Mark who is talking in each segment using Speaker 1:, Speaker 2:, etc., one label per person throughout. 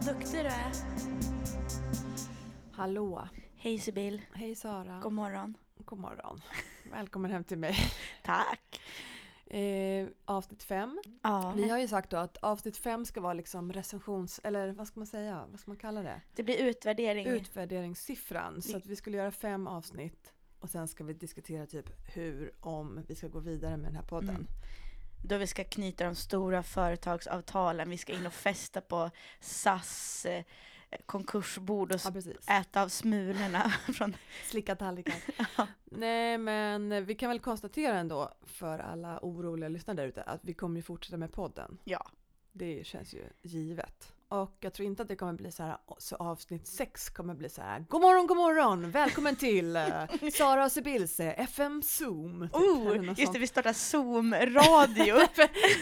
Speaker 1: Vad duktig du är.
Speaker 2: Hallå.
Speaker 1: Hej Sibyl.
Speaker 2: Hej Sara.
Speaker 1: God morgon.
Speaker 2: God morgon. Välkommen hem till mig.
Speaker 1: Tack.
Speaker 2: Eh, avsnitt fem.
Speaker 1: Ja,
Speaker 2: Vi har ju sagt då att avsnitt fem ska vara liksom recensions... Eller vad ska man säga? Vad ska man kalla det?
Speaker 1: det blir utvärdering.
Speaker 2: Utvärderingssiffran. Så att vi skulle göra fem avsnitt och sen ska vi diskutera typ hur, om vi ska gå vidare med den här podden.
Speaker 1: Mm. Då vi ska knyta de stora företagsavtalen. Vi ska in och festa på SAS eh, konkursbord och
Speaker 2: Ja,
Speaker 1: äta av smulorna från...
Speaker 2: Slicka tallrikar.
Speaker 1: Ja.
Speaker 2: Nej, men vi kan väl konstatera ändå för alla oroliga lyssnare där ute att vi kommer ju fortsätta med podden.
Speaker 1: Ja.
Speaker 2: Det känns ju givet. Och jag tror inte att det kommer bli så här, så avsnitt sex kommer bli så här, God morgon, god morgon, välkommen till eh, Sara och Sibils eh, FM Zoom. typ,
Speaker 1: Oh, just
Speaker 2: sånt.
Speaker 1: det, vi startar Zoom-radio.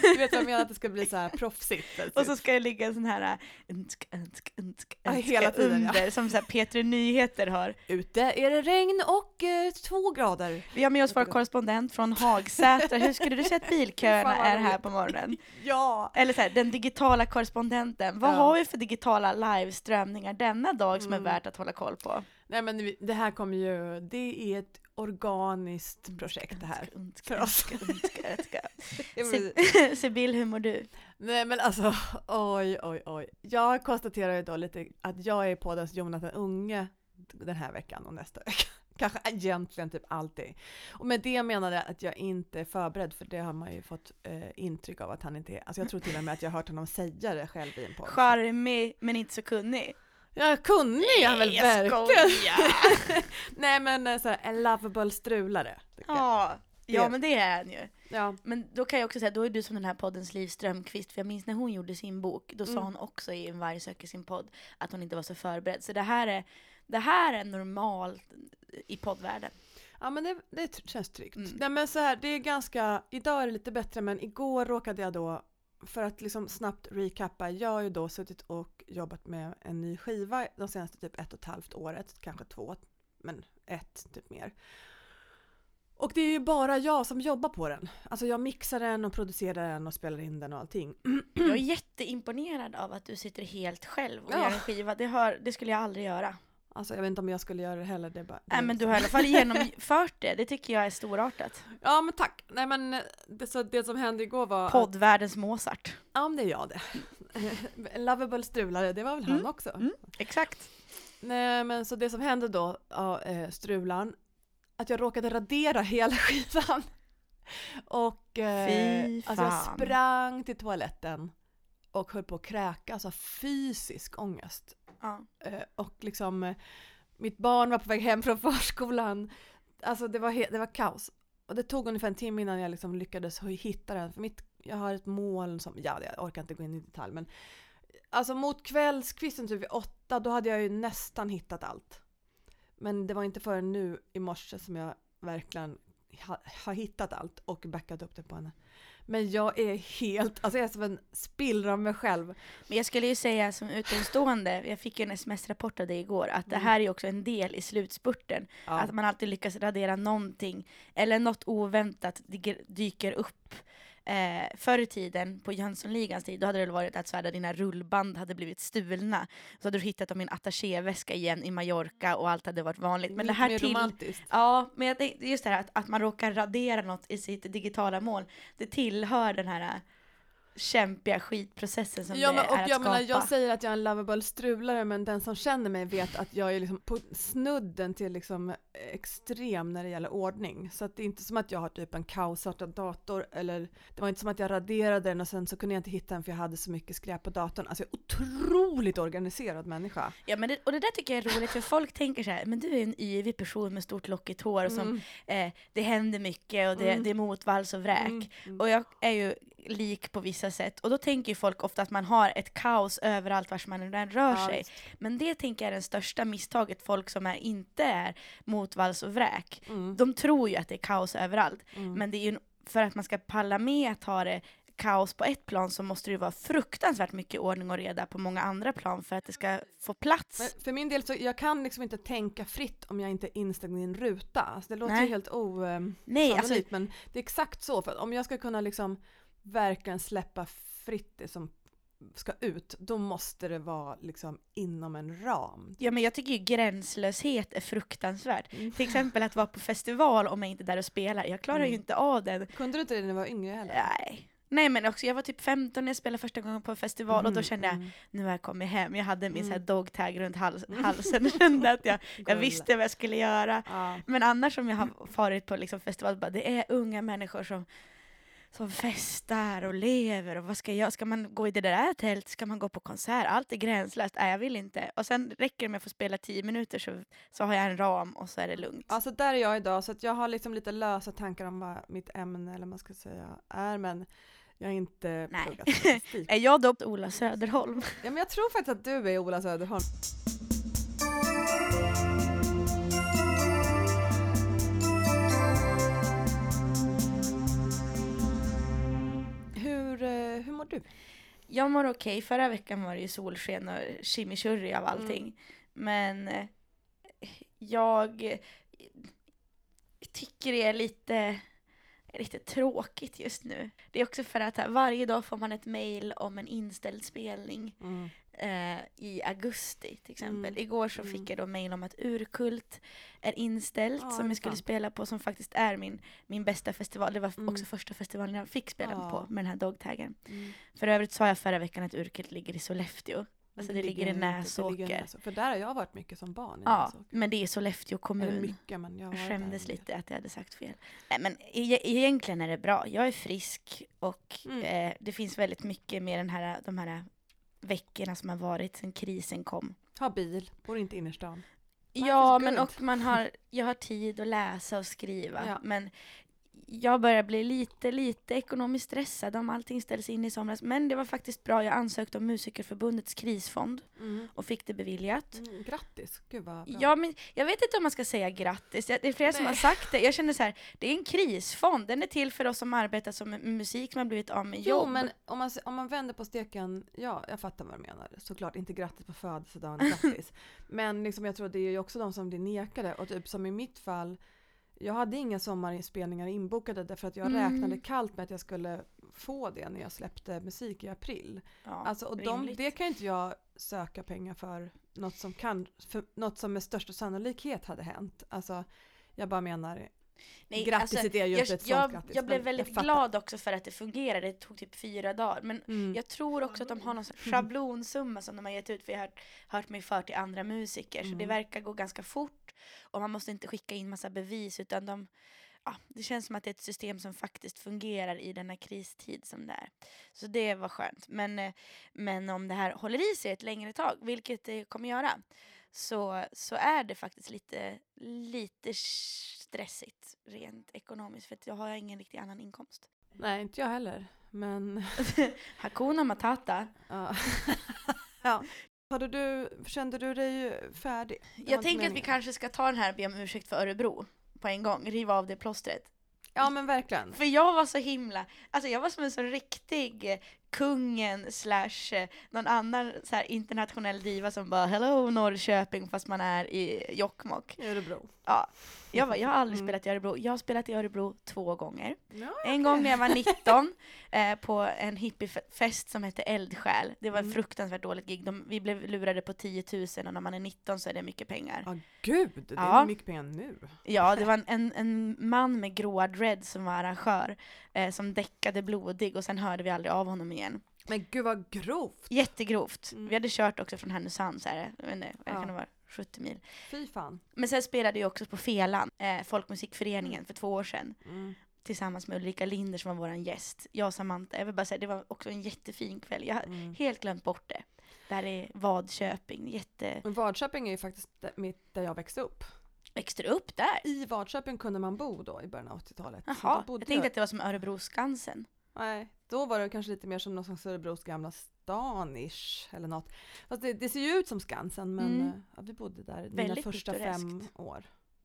Speaker 2: Du vet vad jag menar, att det ska bli så här proffsigt. typ.
Speaker 1: och så ska det ligga en sån här unsk, unsk, unsk,
Speaker 2: Ja,
Speaker 1: unsk,
Speaker 2: hela tiden, ja.
Speaker 1: under, som så här P3 Nyheter har.
Speaker 2: Ute är det regn och eh, två grader.
Speaker 1: Vi har med oss vår korrespondent från Hagsätra. Hur skulle du säga att bilköerna är här på morgonen?
Speaker 2: Ja!
Speaker 1: Eller så här, den digitala korrespondenten. Vad
Speaker 2: Ja.
Speaker 1: Har vi för digitala liveströmningar denna dag som är
Speaker 2: Mm.
Speaker 1: värt att hålla koll på?
Speaker 2: Nej men det här kommer ju, det är ett organiskt projekt det här.
Speaker 1: Önska,
Speaker 2: För oss.
Speaker 1: önska, Sibyl, hur mår du?
Speaker 2: Nej men alltså, oj oj oj. Jag konstaterar ju då lite att jag är poddens Jonathan Unge den här veckan och nästa vecka. Kanske egentligen typ alltid. Och med det menar jag att jag inte är förberedd för det har man ju fått eh, intryck av att han inte är. Alltså jag tror till och med att jag har hört honom säga det själv i en podd.
Speaker 1: Charmig men inte så kunnig.
Speaker 2: Ja, kunnig är han väl
Speaker 1: jag
Speaker 2: verkligen. Nej men eh, så här, en lovable strulare.
Speaker 1: Ja, ja men det är han ju.
Speaker 2: Ja.
Speaker 1: Men då kan jag också säga, då är du som den här poddens Liv Strömquist, för jag minns när hon gjorde sin bok, då sa
Speaker 2: Mm.
Speaker 1: hon också i En varg söker sin podd att hon inte var så förberedd. Så det här är, det här är normalt i poddvärlden.
Speaker 2: Ja men det, det känns tryggt.
Speaker 1: Mm.
Speaker 2: Nej men så här, det är ganska, idag är det lite bättre men igår råkade jag då, för att liksom snabbt recappa, jag har ju då suttit och jobbat med en ny skiva de senaste typ ett och ett halvt året, kanske två, men ett typ mer. Och det är ju bara jag som jobbar på den. Alltså jag mixar den och producerar den och spelar in den och allting.
Speaker 1: Jag är jätteimponerad av att du sitter helt själv och
Speaker 2: Ja.
Speaker 1: gör en skiva. Det, hör, det skulle jag aldrig göra.
Speaker 2: Alltså jag vet inte om jag skulle göra det heller. Det bara,
Speaker 1: Nej men du
Speaker 2: liksom-
Speaker 1: har i alla fall genomfört det. Det tycker jag är storartat.
Speaker 2: Ja men tack. Nej men eh, det, så det som hände igår var...
Speaker 1: Poddvärldens Mozart.
Speaker 2: Ja men det är jag det. En Lovable strulare, det var väl han
Speaker 1: Mm,
Speaker 2: också?
Speaker 1: mm. Exakt.
Speaker 2: Nej men så det som hände då, ja, eh, strulan, att jag råkade radera hela skivan. Och eh, alltså jag sprang till toaletten och höll på att kräka, alltså fysisk ångest.
Speaker 1: Ja.
Speaker 2: Eh, och liksom, eh, mitt barn var på väg hem från förskolan. Alltså det var, det var kaos. Och det tog ungefär en timme innan jag liksom lyckades hitta den. För mitt, jag har ett mål som, ja jag orkar inte gå in i detalj men Alltså mot kvällskvisten typ vid åtta, då hade jag ju nästan hittat allt. Men det var inte förrän nu i morse som jag verkligen ha, har hittat allt och backat upp det på henne. Men jag är helt, alltså jag är som en spillra av mig själv.
Speaker 1: Men jag skulle ju säga som utomstående, jag fick ju en sms-rapport av dig igår, att det
Speaker 2: Mm.
Speaker 1: här är ju också en del i slutspurten.
Speaker 2: Ja.
Speaker 1: Att man alltid lyckas radera någonting, eller något oväntat dyker, dyker upp. Eh, förr i tiden, på Jönssonligans tid, då hade det varit att så här, där dina rullband hade blivit stulna. Så hade du hittat dem i en attachéväska igen i Mallorca och allt hade varit vanligt. Men det här
Speaker 2: mer
Speaker 1: till...
Speaker 2: romantiskt.
Speaker 1: Ja, men jag tänkte just det här att, att man råkar radera något i sitt digitala mål, det tillhör den här kämpiga skitprocessen som
Speaker 2: Ja,
Speaker 1: det
Speaker 2: men, och
Speaker 1: är att
Speaker 2: jag,
Speaker 1: skapa.
Speaker 2: menar, jag säger att jag är en lovable strulare men den som känner mig vet att jag är liksom på snudden till liksom extrem när det gäller ordning. Så att det är inte som att jag har typ en kaosartad dator eller det var inte som att jag raderade den och sen så kunde jag inte hitta den för jag hade så mycket skräp på datorn. Alltså jag är otroligt organiserad människa.
Speaker 1: Ja, men det, och det där tycker jag är roligt, för folk tänker så här, men du är en yvig person med stort lockigt hår och som,
Speaker 2: Mm,
Speaker 1: eh, det händer mycket och det,
Speaker 2: Mm.
Speaker 1: det är motvalls och vräk.
Speaker 2: mm, mm.
Speaker 1: Och jag är ju lik på vissa sätt, och då tänker ju folk ofta att man har ett kaos överallt vars man än rör
Speaker 2: Ja,
Speaker 1: sig.
Speaker 2: visst.
Speaker 1: Men det tänker jag är det största misstaget folk som är, inte är motvalls och vräk.
Speaker 2: Mm,
Speaker 1: De tror ju att det är kaos överallt.
Speaker 2: mm.
Speaker 1: Men det är ju för att man ska palla med att ha det kaos på ett plan så måste det vara fruktansvärt mycket ordning och reda på många andra plan för att det ska få plats.
Speaker 2: Men för min del så jag kan liksom inte tänka fritt om jag inte är instängd i en ruta. Alltså det låter
Speaker 1: Nej.
Speaker 2: helt osannolikt
Speaker 1: Nej, alltså,
Speaker 2: men det är exakt så. För om jag ska kunna liksom verkligen släppa fritt det som ska ut, då måste det vara liksom inom en ram.
Speaker 1: Ja men jag tycker ju gränslöshet är fruktansvärt.
Speaker 2: Mm.
Speaker 1: Till exempel att vara på festival om jag inte är där och spelar. Jag klarar
Speaker 2: Mm.
Speaker 1: ju inte av den.
Speaker 2: Kunde du inte det när du var yngre heller?
Speaker 1: Nej. Nej men också, jag var typ 15 när jag spelade första gången på en festival och då
Speaker 2: Mm,
Speaker 1: kände jag,
Speaker 2: mm.
Speaker 1: nu har jag kommit hem. Jag hade min
Speaker 2: Mm.
Speaker 1: så här dog tag runt hals,
Speaker 2: Mm.
Speaker 1: halsen och kände att jag, jag visste vad jag skulle göra.
Speaker 2: Ja.
Speaker 1: Men annars om jag har farit på liksom festival, bara, det är unga människor som, som festar och lever och vad ska jag Ska man gå i det där tält? Ska man gå på konsert? Allt är gränslöst. Nej, jag vill inte. Och sen räcker det med att få spela tio minuter så, så har jag en ram och så är det lugnt.
Speaker 2: Alltså där är jag idag, så att jag har liksom lite lösa tankar om vad mitt ämne, eller vad man ska säga, är, men jag har inte
Speaker 1: Nej.
Speaker 2: pluggat.
Speaker 1: Är jag då Ola Söderholm?
Speaker 2: Ja, men jag tror faktiskt att du är Ola Söderholm. Mår du?
Speaker 1: Jag mår okej. Förra veckan var det ju solsken och chimichurri av allting. Men eh, jag tycker det är lite, lite tråkigt just nu. Det är också för att här, varje dag får man ett mail om en inställd spelning eh, i augusti till exempel.
Speaker 2: Mm.
Speaker 1: Igår så
Speaker 2: Mm.
Speaker 1: fick jag då mail om att Urkult är inställt
Speaker 2: Ja,
Speaker 1: som
Speaker 2: är
Speaker 1: jag skulle
Speaker 2: sant.
Speaker 1: spela på som faktiskt är min, min bästa festival. Det var
Speaker 2: Mm.
Speaker 1: också första festivalen jag fick spela
Speaker 2: Ja.
Speaker 1: på med den här dogtaggen.
Speaker 2: Mm.
Speaker 1: För övrigt sa jag förra veckan att Urkult ligger i Sollefteå. Alltså det
Speaker 2: det ligger i Näsåker. För där har jag varit mycket som barn.
Speaker 1: Ja,
Speaker 2: Näsåker.
Speaker 1: men det är Sollefteå
Speaker 2: Eller
Speaker 1: kommun.
Speaker 2: mycket, men jag har
Speaker 1: skämdes
Speaker 2: där.
Speaker 1: lite att jag hade sagt fel. Nej, men e- egentligen är det bra. Jag är frisk och
Speaker 2: Mm.
Speaker 1: eh, det finns väldigt mycket med den här, de här veckorna som har varit sedan krisen kom.
Speaker 2: Har bil, bor inte i innerstan.
Speaker 1: Ja, men och man har, jag har tid att läsa och skriva.
Speaker 2: Ja.
Speaker 1: Men jag börjar bli lite, lite ekonomiskt stressad om allting ställs in i somras. Men det var faktiskt bra. Jag ansökte om Musikerförbundets krisfond
Speaker 2: Mm.
Speaker 1: och fick det beviljat.
Speaker 2: Mm, grattis, gud vad bra.
Speaker 1: Ja, men jag vet inte om man ska säga grattis. Det är flera som
Speaker 2: Nej.
Speaker 1: har sagt det. Jag känner så här, det är en krisfond. Den är till för oss som arbetar som musik, som har blivit av med
Speaker 2: Jo,
Speaker 1: jobb.
Speaker 2: men om man, om man vänder på steken, ja, jag fattar vad du menar. Såklart, inte grattis på födelsedagen, grattis. men liksom, jag tror det är ju också de som blir nekade. Och typ som i mitt fall, jag hade inga sommarinspelningar inbokade därför att jag
Speaker 1: Mm.
Speaker 2: räknade kallt med att jag skulle få det när jag släppte musik i april.
Speaker 1: ja,
Speaker 2: Alltså, och de, det kan inte jag söka pengar för något som, kan, för något som med största sannolikhet hade hänt. Alltså, jag bara menar,
Speaker 1: Nej,
Speaker 2: grattiset
Speaker 1: alltså,
Speaker 2: är ju
Speaker 1: jag,
Speaker 2: sånt
Speaker 1: jag,
Speaker 2: grattis.
Speaker 1: jag blev väldigt
Speaker 2: fattar.
Speaker 1: glad också för att det fungerade. Det tog typ fyra dagar. Men
Speaker 2: Mm.
Speaker 1: jag tror också att de har någon sån här schablonsumma som de har gett ut. För jag har hört, hört mig för till andra musiker. Så det
Speaker 2: Mm.
Speaker 1: verkar gå ganska fort. Och man måste inte skicka in massa bevis. Utan de, ja, det känns som att det är ett system som faktiskt fungerar i denna kristid som det är. Så det var skönt. Men, eh, men om det här håller i sig ett längre tag, vilket det kommer göra, så, så är det faktiskt lite, lite stressigt rent ekonomiskt. För jag har ingen riktig annan inkomst.
Speaker 2: Nej, inte jag heller. Men
Speaker 1: Hakuna Matata.
Speaker 2: Ja. ja. Hade du, kände du dig färdig?
Speaker 1: Jag tänker att vi kanske ska ta den här be om ursäkt för Örebro på en gång. Riva av det plåstret.
Speaker 2: Ja men verkligen.
Speaker 1: För jag var så himla, alltså jag var som en så riktig kungen slash eh, någon annan så här internationell diva som bara hello Norrköping fast man är i Jokkmokk.
Speaker 2: Örebro.
Speaker 1: Ja, jag, jag har aldrig
Speaker 2: Mm.
Speaker 1: spelat i Örebro. Jag har spelat i Örebro två gånger.
Speaker 2: Ja,
Speaker 1: En gång när jag var 19 eh, på en hippiefest som hette Eldsjäl. Det var ett
Speaker 2: Mm.
Speaker 1: fruktansvärt dåligt gig. De, vi blev lurade på 10 000 och när man är 19 så är det mycket pengar.
Speaker 2: Ja gud, det
Speaker 1: Ja.
Speaker 2: är mycket pengar nu.
Speaker 1: Ja, det var en, en, en man med gråa dread som var arrangör eh, som däckade blodig och sen hörde vi aldrig av honom igen.
Speaker 2: Men gud vad grovt.
Speaker 1: Jättegrovt.
Speaker 2: Mm.
Speaker 1: Vi hade kört också från Härnösand, så här, jag vet inte, vad
Speaker 2: Ja.
Speaker 1: kan det vara, 70 mil.
Speaker 2: Fy fan.
Speaker 1: Men sen spelade jag också på Felan, eh, Folkmusikföreningen, för två år sedan.
Speaker 2: Mm.
Speaker 1: Tillsammans med Ulrika Linder som var vår gäst. Jag och Samantha, jag vill bara säga, det var också en jättefin kväll. Jag har
Speaker 2: Mm.
Speaker 1: helt glömt bort det. Där är Vadköping, jätte...
Speaker 2: Men Vadköping är ju faktiskt där- mitt, där jag växte upp.
Speaker 1: Växte du upp där?
Speaker 2: I Vadköping kunde man bo då i början av 80-talet. Så
Speaker 1: Jaha, jag tänkte att det var som Örebro Skansen.
Speaker 2: Nej, då var det kanske lite mer som någon slags Örebros gamla stan-ish eller något. Fast det, det ser ju ut som Skansen men
Speaker 1: Mm.
Speaker 2: eh, ja, vi bodde där mina
Speaker 1: Väldigt
Speaker 2: första
Speaker 1: pittoreskt.
Speaker 2: fem år.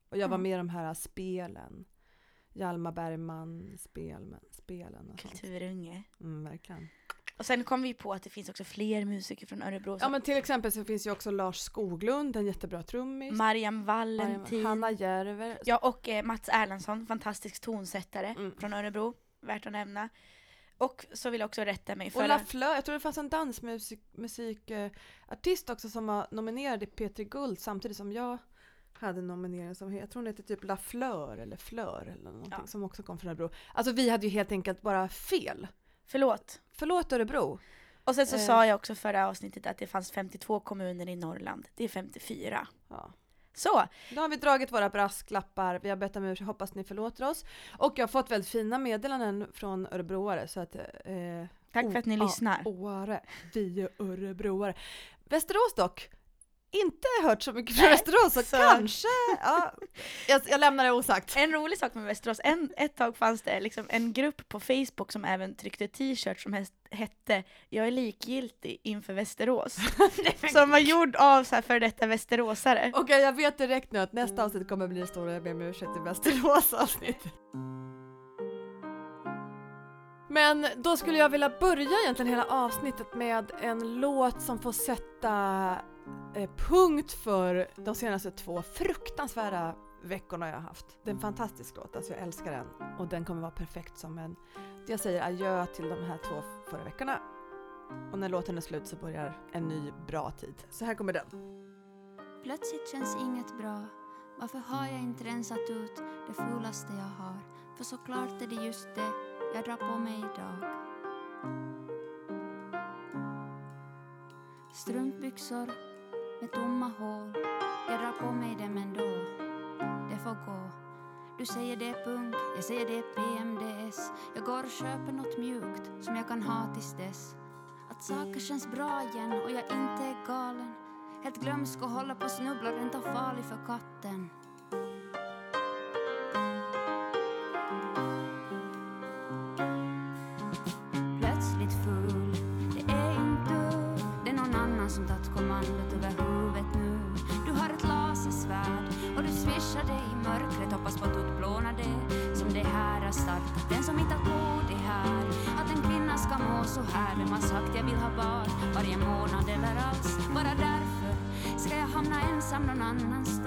Speaker 2: Och jag var med i de här spelen. Hjalmar Bergman spelen, spelen och sånt.
Speaker 1: Kulturunge.
Speaker 2: Mm, verkligen.
Speaker 1: Och sen kom vi på att det finns också fler musiker från Örebro.
Speaker 2: Ja men till exempel så finns ju också Lars Skoglund, en jättebra trummis.
Speaker 1: Mariam Valentin.
Speaker 2: Hanna Järver.
Speaker 1: Ja, och eh, Mats Erlandsson, fantastisk tonsättare
Speaker 2: Mm.
Speaker 1: från Örebro. Värt att nämna. Och så vill jag också rätta mig
Speaker 2: Och
Speaker 1: för
Speaker 2: Lafleur, jag tror det fanns en dansmusikartist musik, eh, artist också som var nominerad i P3 Guld samtidigt som jag hade nominering som, jag tror hon heter typ Lafleur eller Fleur eller någonting
Speaker 1: Ja.
Speaker 2: som också kom från Örebro. Alltså vi hade ju helt enkelt bara fel.
Speaker 1: Förlåt.
Speaker 2: Förlåt Örebro.
Speaker 1: Och sen så
Speaker 2: Eh.
Speaker 1: sa jag också förra avsnittet att det fanns 52 kommuner i Norrland. Det är 54.
Speaker 2: Ja.
Speaker 1: Så,
Speaker 2: Då har vi dragit våra brasklappar, vi har bett om ursäkt, hoppas ni förlåter oss. Och jag har fått väldigt fina meddelanden från örebroare så att... Eh,
Speaker 1: tack för att ni lyssnar.
Speaker 2: Åre, vi är örebroare. Västerås dock, inte hört så mycket från Västerås, så,
Speaker 1: så-
Speaker 2: kanske, ja, jag, jag lämnar det osagt.
Speaker 1: En rolig sak med Västerås, en, ett tag fanns det liksom en grupp på Facebook som även tryckte t-shirts som hette Jag är likgiltig inför Västerås. som var gjord av så här för detta västeråsare.
Speaker 2: Okej, jag vet direkt nu att nästa avsnitt kommer bli det stora Jag ber om ursäkt till Västerås avsnitt. Men då skulle jag vilja börja egentligen hela avsnittet med en låt som får sätta punkt för de senaste två fruktansvärda veckorna jag har haft. Det är en fantastisk låt, alltså jag älskar den och den kommer vara perfekt som en... Jag säger adjö till de här två förra veckorna och när låten är slut så börjar en ny bra tid. Så här kommer den.
Speaker 3: Plötsligt känns inget bra. Varför har jag inte rensat ut det fulaste jag har? För såklart är det just det jag drar på mig idag. Strumpbyxor med tomma hål. Jag drar på mig dem ändå. Det får gå. Du säger det är punk, jag säger det är PMDS. Jag går och köper något mjukt som jag kan ha tills dess. Att saker känns bra igen och jag inte är galen. Helt glömsk och håller på att snubbla, rent av farlig för katten. Må så här. Vem har sagt jag vill ha barn varje månad eller alls? Bara därför ska jag hamna ensam någon annanstans.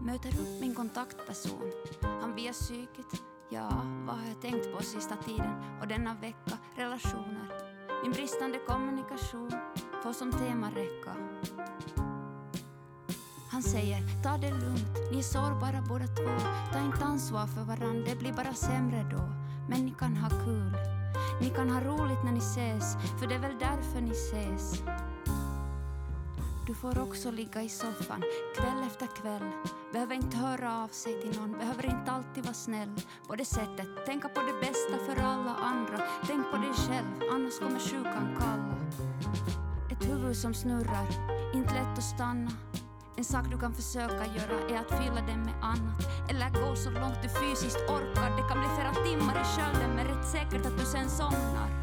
Speaker 3: Möter upp min kontaktperson, han via psyket. Ja, vad har jag tänkt på sista tiden och denna vecka? Relationer. Min bristande kommunikation får som tema räcka. Han säger, ta det lugnt, ni är sårbara båda två. Ta inte ansvar för varann, det blir bara sämre då. Men ni kan ha kul. Ni kan ha roligt när ni ses, för det är väl därför ni ses. Du får också ligga i soffan kväll efter kväll. Behöver inte höra av sig till någon, behöver inte alltid vara snäll. På det sättet, tänka på det bästa för alla andra. Tänk på dig själv, annars kommer sjukan kalla. Ett huvud som snurrar, inte lätt att stanna. En sak du kan försöka göra är att fylla den med annat. Eller gå så långt du fysiskt orkar. Det kan bli flera timmar i skölden men rätt säkert att du sen somnar.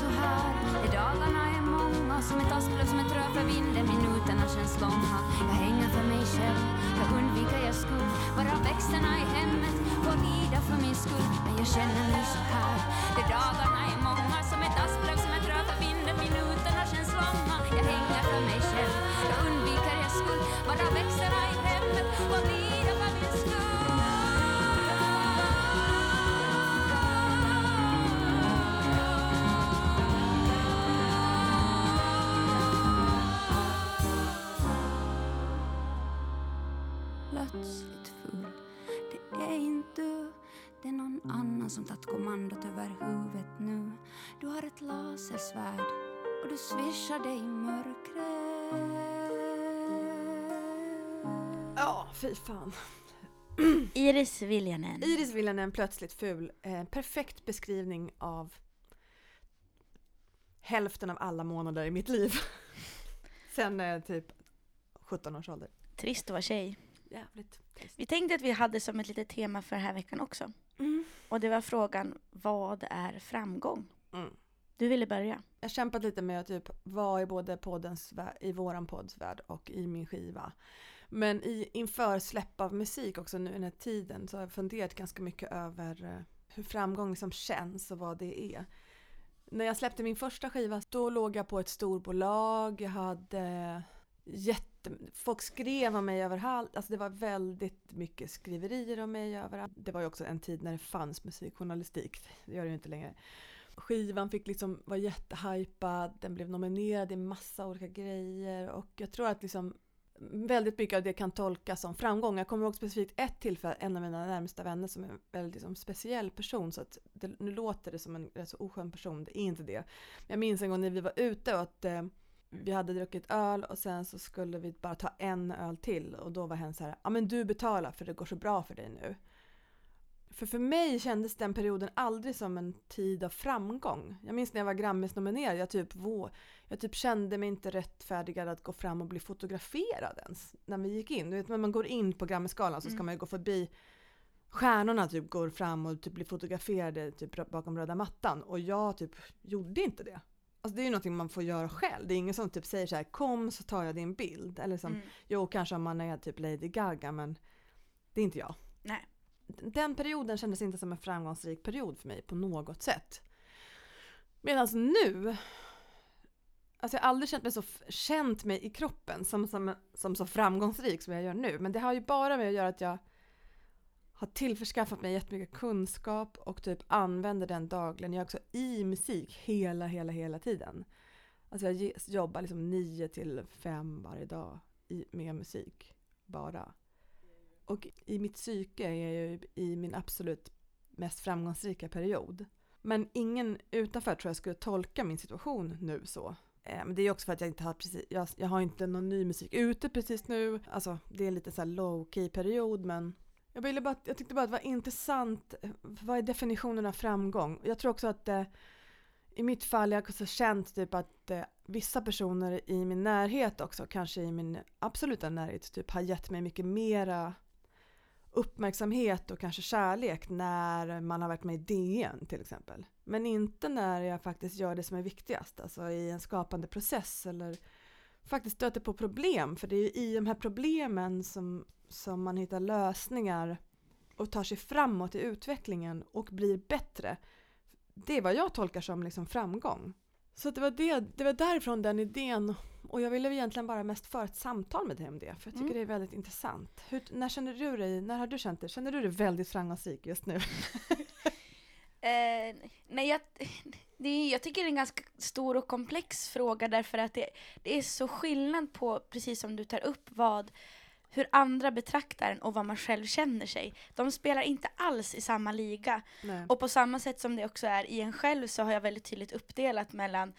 Speaker 3: Så här. I dagarna är många Som ett asplöv som ett rör för vinden. Minuterna känns långa. Jag hänger för mig själv. Jag undviker jag skuld. Bara växterna i hemmet får lida för min skull Men jag känner mig så här. De dagarna är många Som ett asplöv som ett rör för vinden. Minuterna känns långa. Jag hänger för mig själv. Jag undviker jag skuld. Bara växterna i hemmet får lida för min skull Plötsligt full Det är inte du Det är någon annan som tagit kommandot över huvudet nu Du har ett lasersvärd och du swishar dig i mörkret
Speaker 2: Ja, fy fan.
Speaker 1: Iris Viljanen.
Speaker 2: Iris Viljanen, plötsligt ful. Eh, perfekt beskrivning av hälften av alla månader i mitt liv. Sen eh, typ 17 års ålder.
Speaker 1: Trist att vara tjej.
Speaker 2: Jävligt trist.
Speaker 1: Vi tänkte att vi hade som ett litet tema för den här veckan också.
Speaker 2: Mm.
Speaker 1: Och det var frågan, vad är framgång?
Speaker 2: Mm.
Speaker 1: Du ville börja.
Speaker 2: Jag har kämpat lite med att typ vara i både poddens, i våran podds värld och i min skiva. Men i, inför släpp av musik också nu i den här tiden så har jag funderat ganska mycket över eh, hur framgång liksom känns och vad det är. När jag släppte min första skiva då låg jag på ett storbolag, jag hade jätte... Folk skrev om mig överallt, alltså det var väldigt mycket skriverier om mig överallt. Det var ju också en tid när det fanns musikjournalistik, det gör det ju inte längre. Skivan fick liksom vara jättehypad, den blev nominerad i massa olika grejer och jag tror att liksom väldigt mycket av det kan tolkas som framgång. Jag kommer ihåg specifikt ett tillfälle, en av mina närmsta vänner som är en väldigt liksom, speciell person så att det, nu låter det som en rätt så oskön person, det är inte det. Jag minns en gång när vi var ute och att eh, vi hade druckit öl och sen så skulle vi bara ta en öl till och då var hen så här, ja men du betalar för det går så bra för dig nu. För för mig kändes den perioden aldrig som en tid av framgång. Jag minns när jag var Grammis-nominerad, jag typ, vå, jag typ kände mig inte rättfärdigad att gå fram och bli fotograferad ens. När vi gick in, du vet när man går in på Grammisgalan så ska
Speaker 1: Mm.
Speaker 2: man ju gå förbi Stjärnorna typ går fram och typ blir fotograferade typ bakom röda mattan och jag typ gjorde inte det. Alltså det är ju någonting man får göra själv. Det är ingen som typ säger så här kom så tar jag din bild. Eller som,
Speaker 1: Mm.
Speaker 2: jo kanske om man är typ Lady Gaga men det är inte jag.
Speaker 1: Nej.
Speaker 2: Den perioden kändes inte som en framgångsrik period för mig på något sätt. Medan nu, alltså jag har aldrig känt mig så, känt mig i kroppen som, som, som så framgångsrik som jag gör nu. Men det har ju bara med att göra att jag har tillförskaffat mig jättemycket kunskap och typ använder den dagligen. Jag är också i musik hela, hela, hela tiden. Alltså jag jobbar liksom nio till fem varje dag i, med musik, bara. Och i mitt psyke är jag ju i min absolut mest framgångsrika period. Men ingen utanför tror jag skulle tolka min situation nu så. Men det är också för att jag inte har precis, jag, jag har inte någon ny musik ute precis nu. Alltså det är en lite så här low key period men jag, ville bara, jag tyckte bara att det var intressant. Eh, vad är definitionen av framgång? Jag tror också att eh, i mitt fall jag har också känt typ att eh, vissa personer i min närhet också, kanske i min absoluta närhet, typ har gett mig mycket mera uppmärksamhet och kanske kärlek när man har varit med i DN till exempel. Men inte när jag faktiskt gör det som är viktigast, alltså i en skapande process eller faktiskt stöter på problem. För det är ju i de här problemen som, som man hittar lösningar och tar sig framåt i utvecklingen och blir bättre. Det är vad jag tolkar som liksom framgång. Så det var, det, det var därifrån den idén och jag ville egentligen bara mest föra ett samtal med dig om det för jag tycker
Speaker 1: Mm.
Speaker 2: det är väldigt intressant. Hur, när känner du dig, när har du känt dig, känner du dig väldigt framgångsrik just nu?
Speaker 1: Eh, nej, jag, det är, jag tycker det är en ganska stor och komplex fråga därför att det, det är så skillnad på, precis som du tar upp, vad hur andra betraktar en och vad man själv känner sig. De spelar inte alls i samma liga.
Speaker 2: Nej.
Speaker 1: Och på samma sätt som det också är i en själv så har jag väldigt tydligt uppdelat mellan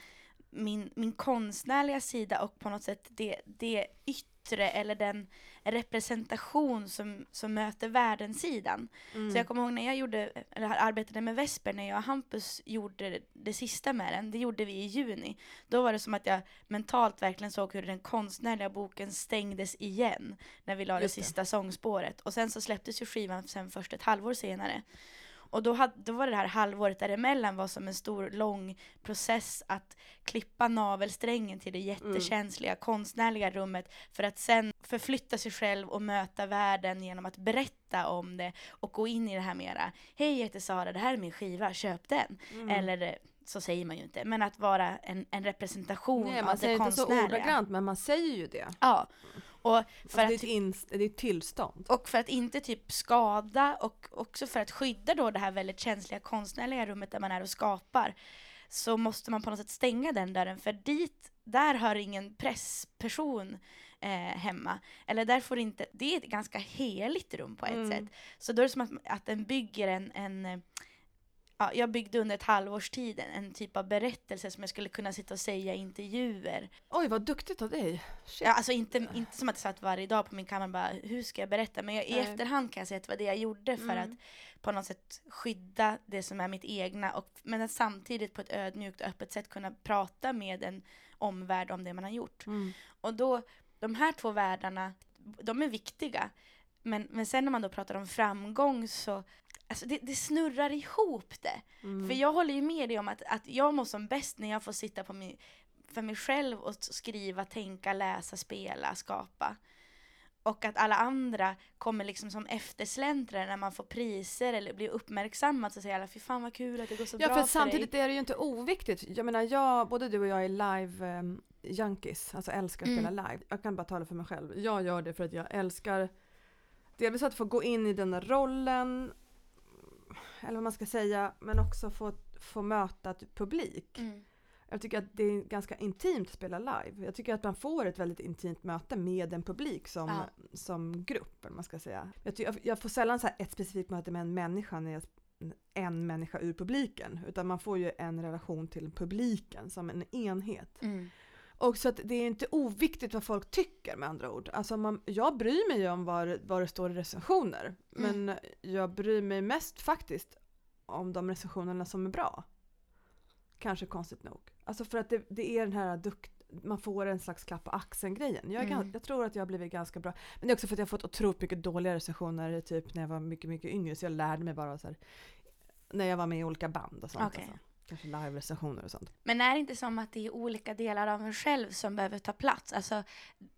Speaker 1: min, min konstnärliga sida och på något sätt det, det yttre eller den representation som, som möter världens-sidan.
Speaker 2: Mm.
Speaker 1: Så jag kommer ihåg när jag gjorde, eller arbetade med Vesper, när jag och Hampus gjorde det sista med den, det gjorde vi i juni. Då var det som att jag mentalt verkligen såg hur den konstnärliga boken stängdes igen när vi la det
Speaker 2: det.
Speaker 1: sista sångspåret. Och sen så släpptes ju skivan sen först ett halvår senare. Och då, hade, då var det här halvåret däremellan var som en stor lång process att klippa navelsträngen till det jättekänsliga konstnärliga rummet för att sen förflytta sig själv och möta världen genom att berätta om det och gå in i det här mera. Hej jag heter Sara, det här är min skiva, köp den.
Speaker 2: Mm.
Speaker 1: Eller så säger man ju inte, men att vara en, en representation
Speaker 2: Nej,
Speaker 1: av
Speaker 2: man
Speaker 1: det
Speaker 2: säger inte så
Speaker 1: konstnärliga.
Speaker 2: ordagrant men man säger ju det.
Speaker 1: Ja. Och för,
Speaker 2: Alltså, det, är
Speaker 1: att,
Speaker 2: det är ett tillstånd.
Speaker 1: och för att inte typ skada och också för att skydda då det här väldigt känsliga konstnärliga rummet där man är och skapar så måste man på något sätt stänga den dörren för dit, där hör ingen pressperson eh, hemma. Eller där får inte, det är ett ganska heligt rum på ett
Speaker 2: Mm.
Speaker 1: sätt. Så då är det som att, att den bygger en, en, ja, jag byggde under ett halvårs tid en, typ av berättelse som jag skulle kunna sitta och säga i intervjuer.
Speaker 2: Oj, vad duktigt av dig. Shit.
Speaker 1: Ja, alltså inte, inte som att jag satt varje dag på min kammare och bara hur ska jag berätta? Men jag, i efterhand kan jag säga att det var det jag gjorde för
Speaker 2: Mm.
Speaker 1: att på något sätt skydda det som är mitt egna och men att samtidigt på ett ödmjukt och öppet sätt kunna prata med en omvärld om det man har gjort.
Speaker 2: Mm.
Speaker 1: Och då, de här två världarna, de är viktiga. Men, men sen när man då pratar om framgång så, alltså det, det snurrar ihop det.
Speaker 2: Mm.
Speaker 1: För jag håller ju med dig om att, att jag mår som bäst när jag får sitta på min, för mig själv och skriva, tänka, läsa, spela, skapa. Och att alla andra kommer liksom som eftersläntrare när man får priser eller blir uppmärksammad så säger alla fy fan vad kul att det går så
Speaker 2: Ja,
Speaker 1: bra
Speaker 2: för
Speaker 1: för
Speaker 2: samtidigt
Speaker 1: dig.
Speaker 2: är det ju inte oviktigt. Jag menar, jag, både du och jag är live um, junkies, alltså älskar att
Speaker 1: Mm.
Speaker 2: spela live. Jag kan bara tala för mig själv. Jag gör det för att jag älskar delvis att få gå in i den där rollen, eller vad man ska säga, men också få, få möta ett publik.
Speaker 1: Mm.
Speaker 2: Jag tycker att det är ganska intimt att spela live. Jag tycker att man får ett väldigt intimt möte med en publik som,
Speaker 1: Ja.
Speaker 2: som grupp. Man ska säga. Jag, ty- jag- får sällan så ett specifikt möte med en människa när jag en människa ur publiken. Utan man får ju en relation till publiken som en enhet.
Speaker 1: Mm.
Speaker 2: Och så att det är inte oviktigt vad folk tycker med andra ord. Alltså man, jag bryr mig ju om vad, vad det står i recensioner. Men jag bryr mig mest faktiskt om de recensionerna som är bra. Kanske konstigt nog. Alltså för att det, det är den här dukt, man får en slags klapp på axeln grejen. Jag,
Speaker 1: Mm.
Speaker 2: jag tror att jag har blivit ganska bra. Men det är också för att jag har fått otroligt mycket dåliga recensioner typ när jag var mycket, mycket yngre. Så jag lärde mig bara så här, när jag var med i olika band och sånt.
Speaker 1: Okej.
Speaker 2: Alltså. Kanske live-recensioner och sånt.
Speaker 1: Men är det inte som att det är olika delar av en själv som behöver ta plats? Alltså,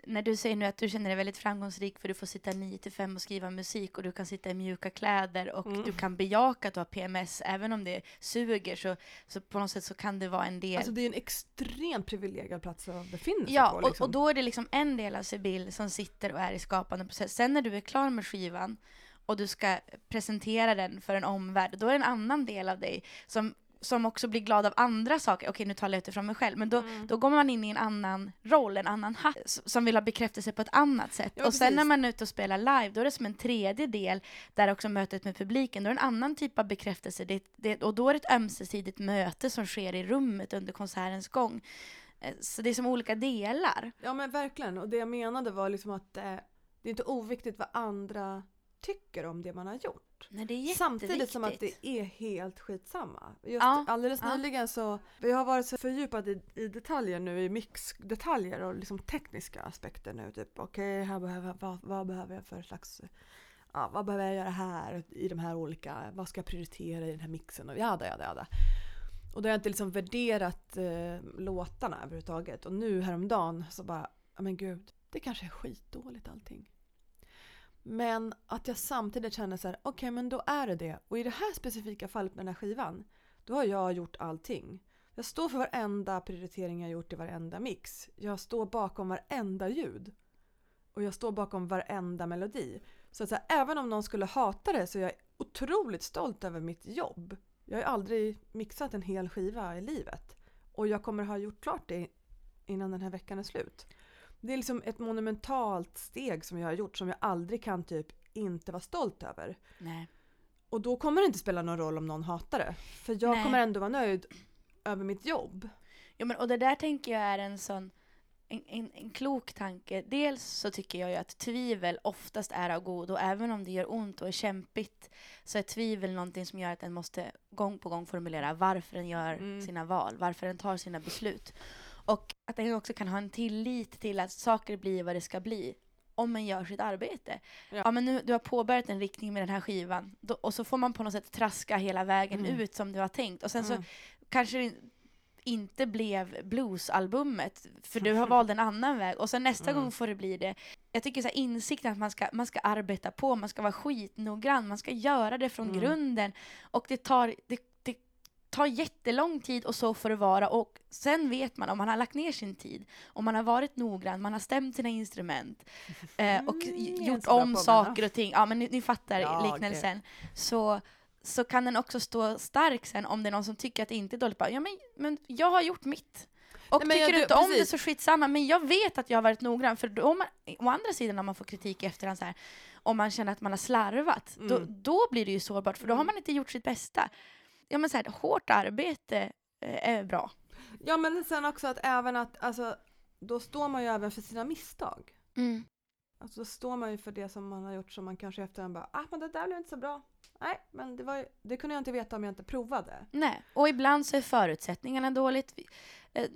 Speaker 1: när du säger nu att du känner dig väldigt framgångsrik för du får sitta 9 till 5 och skriva musik och du kan sitta i mjuka kläder och
Speaker 2: Mm.
Speaker 1: du kan bejaka att du har PMS även om det suger så, så på något sätt så kan det vara en del.
Speaker 2: Alltså det är en extremt privilegierad plats att befinna sig
Speaker 1: ja,
Speaker 2: på.
Speaker 1: och,
Speaker 2: Liksom.
Speaker 1: och då är det liksom en del av Sibyl som sitter och är i skapande process. Sen när du är klar med skivan och du ska presentera den för en omvärld, då är det en annan del av dig som som också blir glad av andra saker. Okej, nu talar jag utifrån mig själv. Men då,
Speaker 2: Mm.
Speaker 1: då går man in i en annan roll, en annan hatt, som vill ha bekräftelse på ett annat sätt.
Speaker 2: Ja,
Speaker 1: och sen
Speaker 2: precis.
Speaker 1: när man är ute och spelar live, då är det som en tredje del, där också mötet med publiken, då är det en annan typ av bekräftelse. Det, det, och då är det ett ömsesidigt möte som sker i rummet under konsertens gång. Eh, Så det är som olika delar.
Speaker 2: Ja men verkligen. Och det jag menade var liksom att eh, det är inte oviktigt vad andra tycker om det man har gjort.
Speaker 1: Nej, det är
Speaker 2: Samtidigt som att det är helt skitsamma. Just
Speaker 1: Ja,
Speaker 2: alldeles
Speaker 1: ja.
Speaker 2: nyligen så, vi har varit så fördjupade i, i detaljer nu, i mixdetaljer och liksom tekniska aspekter nu. Typ okej, här behöver, vad, vad behöver jag för slags, ja, vad behöver jag göra här i de här olika, vad ska jag prioritera i den här mixen och jada jada jada. Och då har jag inte liksom värderat eh, låtarna överhuvudtaget. Och nu häromdagen så bara, ja men gud, det kanske är skitdåligt allting. Men att jag samtidigt känner så här, okej men då är det det. Och i det här specifika fallet med den här skivan, då har jag gjort allting. Jag står för varenda prioritering jag gjort i varenda mix. Jag står bakom varenda ljud. Och jag står bakom varenda melodi. Så att så här, även om någon skulle hata det så är jag otroligt stolt över mitt jobb. Jag har aldrig mixat en hel skiva i livet. Och jag kommer ha gjort klart det innan den här veckan är slut. Det är liksom ett monumentalt steg som jag har gjort som jag aldrig kan typ inte vara stolt över.
Speaker 1: Nej.
Speaker 2: Och då kommer det inte spela någon roll om någon hatar det. För jag
Speaker 1: Nej.
Speaker 2: kommer ändå vara nöjd över mitt jobb.
Speaker 1: Jo, men, och det där tänker jag är en sån en, en, en klok tanke. Dels så tycker jag ju att tvivel oftast är av godo. Även om det gör ont och är kämpigt så är tvivel någonting som gör att den måste gång på gång formulera varför den gör
Speaker 2: Mm.
Speaker 1: sina val, varför den tar sina beslut. Och att den också kan ha en tillit till att saker blir vad det ska bli om man gör sitt arbete.
Speaker 2: Ja.
Speaker 1: Ja, men nu, du har påbörjat en riktning med den här skivan då, och så får man på något sätt traska hela vägen
Speaker 2: Mm.
Speaker 1: ut som du har tänkt. Och sen så
Speaker 2: Mm.
Speaker 1: kanske det inte blev bluesalbumet för du har valt en annan väg och sen nästa
Speaker 2: Mm.
Speaker 1: gång får det bli det. Jag tycker så här, insikten att man ska, man ska arbeta på, man ska vara skitnoggrann, man ska göra det från
Speaker 2: Mm.
Speaker 1: grunden och det tar, det tar jättelång tid och så får det vara och sen vet man om man har lagt ner sin tid, om man har varit noggrann, man har stämt sina instrument eh, och
Speaker 2: Mm, jag är
Speaker 1: gjort om saker och ting, ja men ni, ni fattar
Speaker 2: Ja,
Speaker 1: liknelsen. Så så kan den också stå stark sen om det är någon som tycker att det inte är dåligt. Bara, ja, men, men jag har gjort mitt. Och
Speaker 2: Nej,
Speaker 1: tycker du inte om det
Speaker 2: precis.
Speaker 1: så skitsamma. Men jag vet att jag har varit noggrann. För då man, å andra sidan när man får kritik i efterhand så här, om man känner att man har slarvat, då,
Speaker 2: Mm.
Speaker 1: då blir det ju sårbart för då har
Speaker 2: Mm.
Speaker 1: man inte gjort sitt bästa. Ja, men så här, hårt arbete eh, är bra.
Speaker 2: Ja men sen också att även att, alltså, då står man ju även för sina misstag.
Speaker 1: Mm.
Speaker 2: Alltså då står man ju för det som man har gjort som man kanske efterhand bara, ah men det där blev inte så bra. Nej, men det, var ju, det kunde jag inte veta om jag inte provade.
Speaker 1: Nej, och ibland så är förutsättningarna dåligt,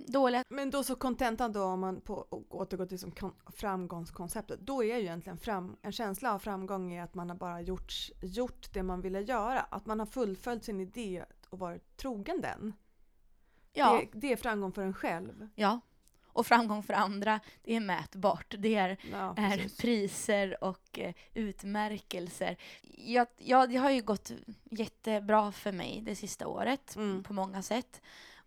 Speaker 1: dåliga.
Speaker 2: Men då så kontentan då om man på, och återgår till som kon, framgångskonceptet, då är ju egentligen fram, en känsla av framgång är att man har bara gjort, gjort det man ville göra. Att man har fullföljt sin idé och varit trogen den.
Speaker 1: Ja,
Speaker 2: Det, det är framgång för en själv.
Speaker 1: ja. Och framgång för andra, det är mätbart. Det är
Speaker 2: Ja,
Speaker 1: är priser och eh, utmärkelser. Jag, jag, det har ju gått jättebra för mig det sista året
Speaker 2: Mm.
Speaker 1: på många sätt.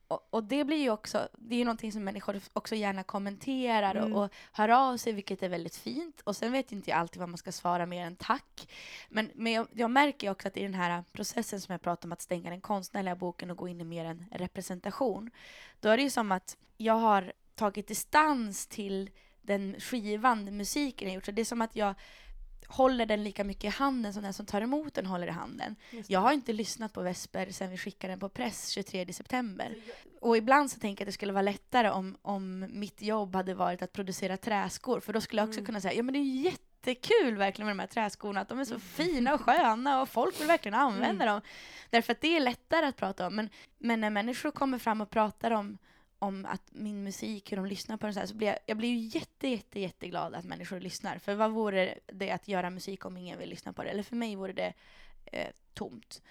Speaker 1: Och, och det blir ju också, det är ju någonting som människor också gärna kommenterar
Speaker 2: Mm.
Speaker 1: och, och hör av sig, vilket är väldigt fint. Och sen vet inte jag alltid vad man ska svara mer än tack. Men, men jag, jag märker också att i den här processen som jag pratar om att stänga den konstnärliga boken och gå in i mer en representation, då är det ju som att jag har tagit distans till den skivan, den musiken jag gjort. Så det är som att jag håller den lika mycket i handen som den som tar emot den håller i handen. Jag har inte lyssnat på Vesper sen vi skickade den på press 23 september. Och ibland så tänker jag att det skulle vara lättare om, om mitt jobb hade varit att producera träskor. För då skulle jag också
Speaker 2: Mm.
Speaker 1: kunna säga, ja men det är ju jättekul verkligen med de här träskorna. Att de är så
Speaker 2: Mm.
Speaker 1: fina och sköna och folk vill verkligen använda
Speaker 2: Mm.
Speaker 1: dem. Därför att det är lättare att prata om. Men, men när människor kommer fram och pratar om om att min musik, hur de lyssnar på den så, här, så blir jag, jag blir ju jätte, jätte, jätteglad att människor lyssnar. För vad vore det att göra musik om ingen vill lyssna på det? Eller för mig vore det eh, tomt.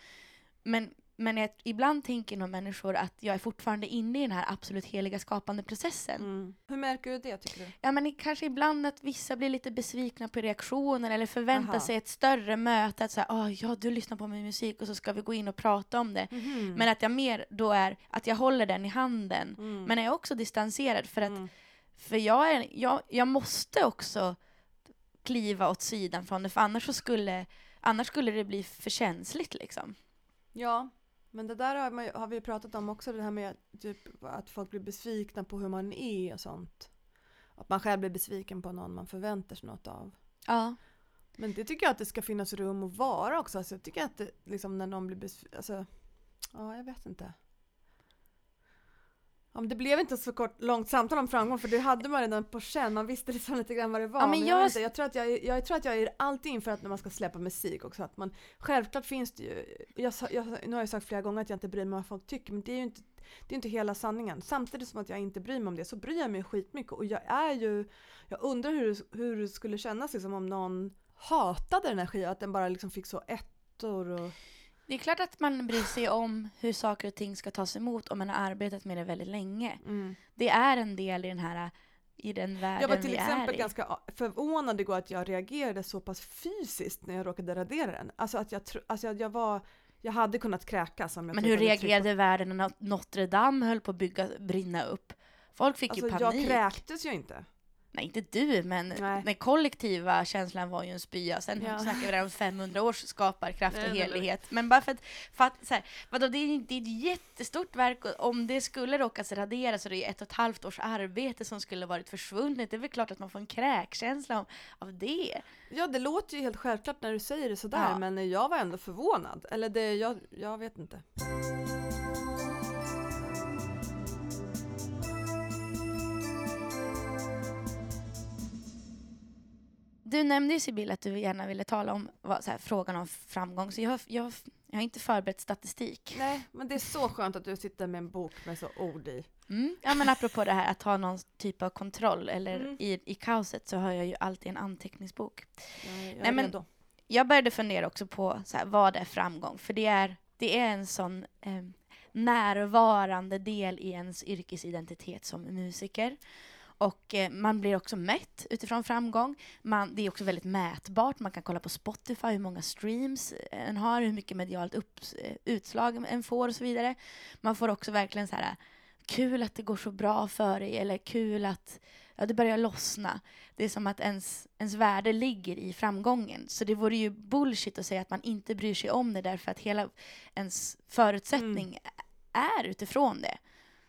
Speaker 1: Men, men jag, ibland tänker nog människor att jag är fortfarande inne i den här absolut heliga skapande processen.
Speaker 2: Mm. Hur märker du det tycker du?
Speaker 1: Ja men kanske ibland att vissa blir lite besvikna på reaktionen eller förväntar
Speaker 2: Aha.
Speaker 1: sig ett större möte. Att säga, oh, ja du lyssnar på min musik och så ska vi gå in och prata om det.
Speaker 2: Mhm.
Speaker 1: Men att jag mer då är, att jag håller den i handen.
Speaker 2: Mm.
Speaker 1: Men jag är också distanserad för att
Speaker 2: Mm.
Speaker 1: för jag, är, jag, jag måste också kliva åt sidan från det för annars skulle, annars skulle det bli för känsligt liksom.
Speaker 2: Ja, men det där har, man, har vi pratat om också, det här med att, typ, att folk blir besvikna på hur man är och sånt. Att man själv blir besviken på någon man förväntar sig något av.
Speaker 1: Ja.
Speaker 2: Men det tycker jag att det ska finnas rum att vara också. Alltså, jag tycker att det, liksom, när någon blir besviken, alltså, ja jag vet inte. Ja, men det blev inte så kort, långt samtal om framgång för det hade man redan på känn, man visste liksom lite grann vad det var.
Speaker 1: Ja, men
Speaker 2: jag,
Speaker 1: jag-
Speaker 2: inte, jag, tror att jag, jag tror att jag är alltid inför att när man ska släppa musik också att man, självklart finns det ju, jag, jag, nu har jag sagt flera gånger att jag inte bryr mig om vad folk tycker men det är ju inte, det är inte hela sanningen. Samtidigt som att jag inte bryr mig om det så bryr jag mig skitmycket och jag är ju, jag undrar hur, hur det skulle kännas liksom om någon hatade den här skivan, att den bara liksom fick så ettor och
Speaker 1: Det är klart att man bryr sig om hur saker och ting ska tas emot om man har arbetat med det väldigt länge.
Speaker 2: mm.
Speaker 1: Det är en del i den här i den världen
Speaker 2: Jag var till
Speaker 1: vi
Speaker 2: exempel
Speaker 1: är
Speaker 2: ganska förvånad igår att jag reagerade så pass fysiskt när jag råkade radera den. Alltså att jag, alltså jag var, jag hade kunnat kräkas om jag
Speaker 1: Men hur reagerade världen när Notre Dame höll på att bygga, brinna upp? Folk fick
Speaker 2: Alltså
Speaker 1: ju
Speaker 2: jag
Speaker 1: panik.
Speaker 2: kräktes ju inte.
Speaker 1: Nej, inte du, men
Speaker 2: Nej.
Speaker 1: den kollektiva känslan var ju en spya. Sen
Speaker 2: Ja.
Speaker 1: snackar vi där om 500 års skaparkraft och helighet. Men bara för att, för att så här, vadå, det, är, det är ett jättestort verk och om det skulle råkas raderas så är det ju ett och ett halvt års arbete som skulle varit försvunnet. Det är väl klart att man får en kräkkänsla av, av det.
Speaker 2: Ja det låter ju helt självklart när du säger det sådär
Speaker 1: Ja.
Speaker 2: men jag var ändå förvånad. Eller det, jag, jag vet inte.
Speaker 1: Du nämnde ju Sibylla att du gärna ville tala om vad, här, frågan om framgång, så jag, har- jag, jag har inte förberett statistik.
Speaker 2: Nej men det är så skönt att du sitter med en bok med så ord i.
Speaker 1: Mm. Ja men apropå det här att ha någon typ av kontroll, eller
Speaker 2: Mm.
Speaker 1: i, i kaoset så har jag ju alltid en anteckningsbok.
Speaker 2: Är- jag
Speaker 1: Nej, men- jag började fundera också på så här, vad är framgång? För det är, det är en sån eh, närvarande del i ens yrkesidentitet som musiker. Och eh, man blir också mätt utifrån framgång. Man, det är också väldigt mätbart. Man kan kolla på Spotify hur många streams eh, en har, hur mycket medialt upp, eh, utslag en får och så vidare. Man får också verkligen så här kul att det går så bra för dig eller kul att ja, det börjar lossna. Det är som att ens, ens värde ligger i framgången. Så det vore ju bullshit att säga att man inte bryr sig om det därför att hela ens förutsättning är utifrån det.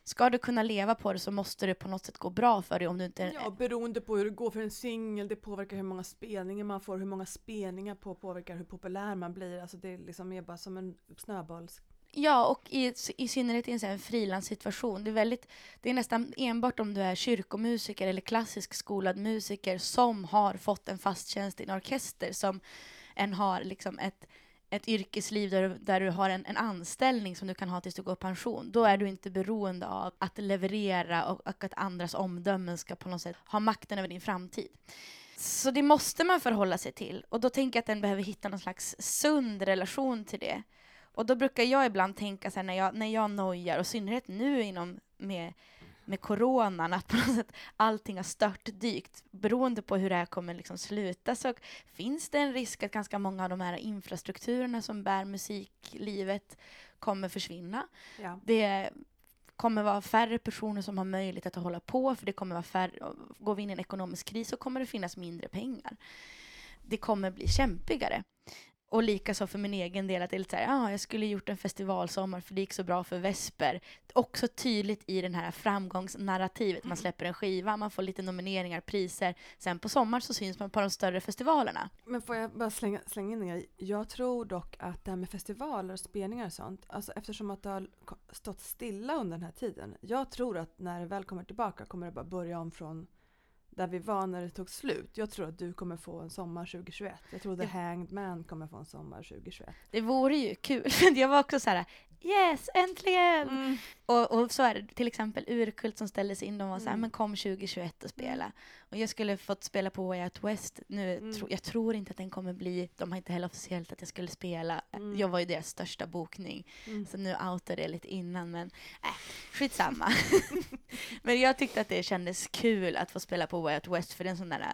Speaker 1: Ska du kunna leva på det så måste det på något sätt gå bra för dig om du inte...
Speaker 2: Ja, beroende på hur det går för en singel, det påverkar hur många spelningar man får, hur många spelningar på påverkar hur populär man blir. Alltså det är liksom mer bara som en snöbolls...
Speaker 1: Ja, och i, i synnerhet i en frilanssituation. Det är, väldigt, det är nästan enbart om du är kyrkomusiker eller klassisk skolad musiker som har fått en fast tjänst i en orkester som en har liksom ett, ett yrkesliv där, du- där du har en, en anställning som du kan ha tills du går i pension. Då är du inte beroende av att leverera och, och att andras omdömen ska på något sätt ha makten över din framtid. Så det måste man förhålla sig till. Och då tänker jag att den behöver hitta någon slags sund relation till det. Och då brukar jag ibland tänka så här när jag, när jag nojar, och i synnerhet nu inom med, med coronan, att på något sätt allting har störtdykt. Beroende på hur det här kommer liksom sluta så finns det en risk att ganska många av de här infrastrukturerna som bär musiklivet kommer försvinna.
Speaker 2: Ja.
Speaker 1: Det kommer vara färre personer som har möjlighet att hålla på, för det kommer vara färre, går vi in i en ekonomisk kris så kommer det finnas mindre pengar. Det kommer bli kämpigare. Och likaså för min egen del, att det är lite så här, ah, jag skulle gjort en festivalsommar för det gick så bra för Vesper. Också tydligt i den här framgångsnarrativet. Man släpper en skiva, man får lite nomineringar, priser. Sen på sommar så syns man på de större festivalerna.
Speaker 2: Men får jag bara slänga, slänga in en grej? Jag tror dock att det här med festivaler och spelningar och sånt, alltså eftersom att det har stått stilla under den här tiden. Jag tror att när det väl kommer tillbaka kommer det bara börja om från där vi var när det tog slut. Jag tror att du kommer få en sommar 2021. Jag tror The
Speaker 1: Ja.
Speaker 2: Hanged Man kommer få en sommar 2021.
Speaker 1: Det vore ju kul. Jag var också så här, yes, äntligen!
Speaker 2: Mm.
Speaker 1: Och, och så är det till exempel Urkult som ställdes in, de var så här,
Speaker 2: Mm.
Speaker 1: men kom 2021 och spela. Och jag skulle fått spela på Way Out West. Nu,
Speaker 2: Mm.
Speaker 1: tro, jag tror inte att den kommer bli, de har inte heller officiellt att jag skulle spela.
Speaker 2: Mm.
Speaker 1: Jag var ju deras största bokning.
Speaker 2: Mm.
Speaker 1: Så nu outade jag lite innan, men äh, skitsamma. men jag tyckte att det kändes kul att få spela på Way Out West, för det är en sån där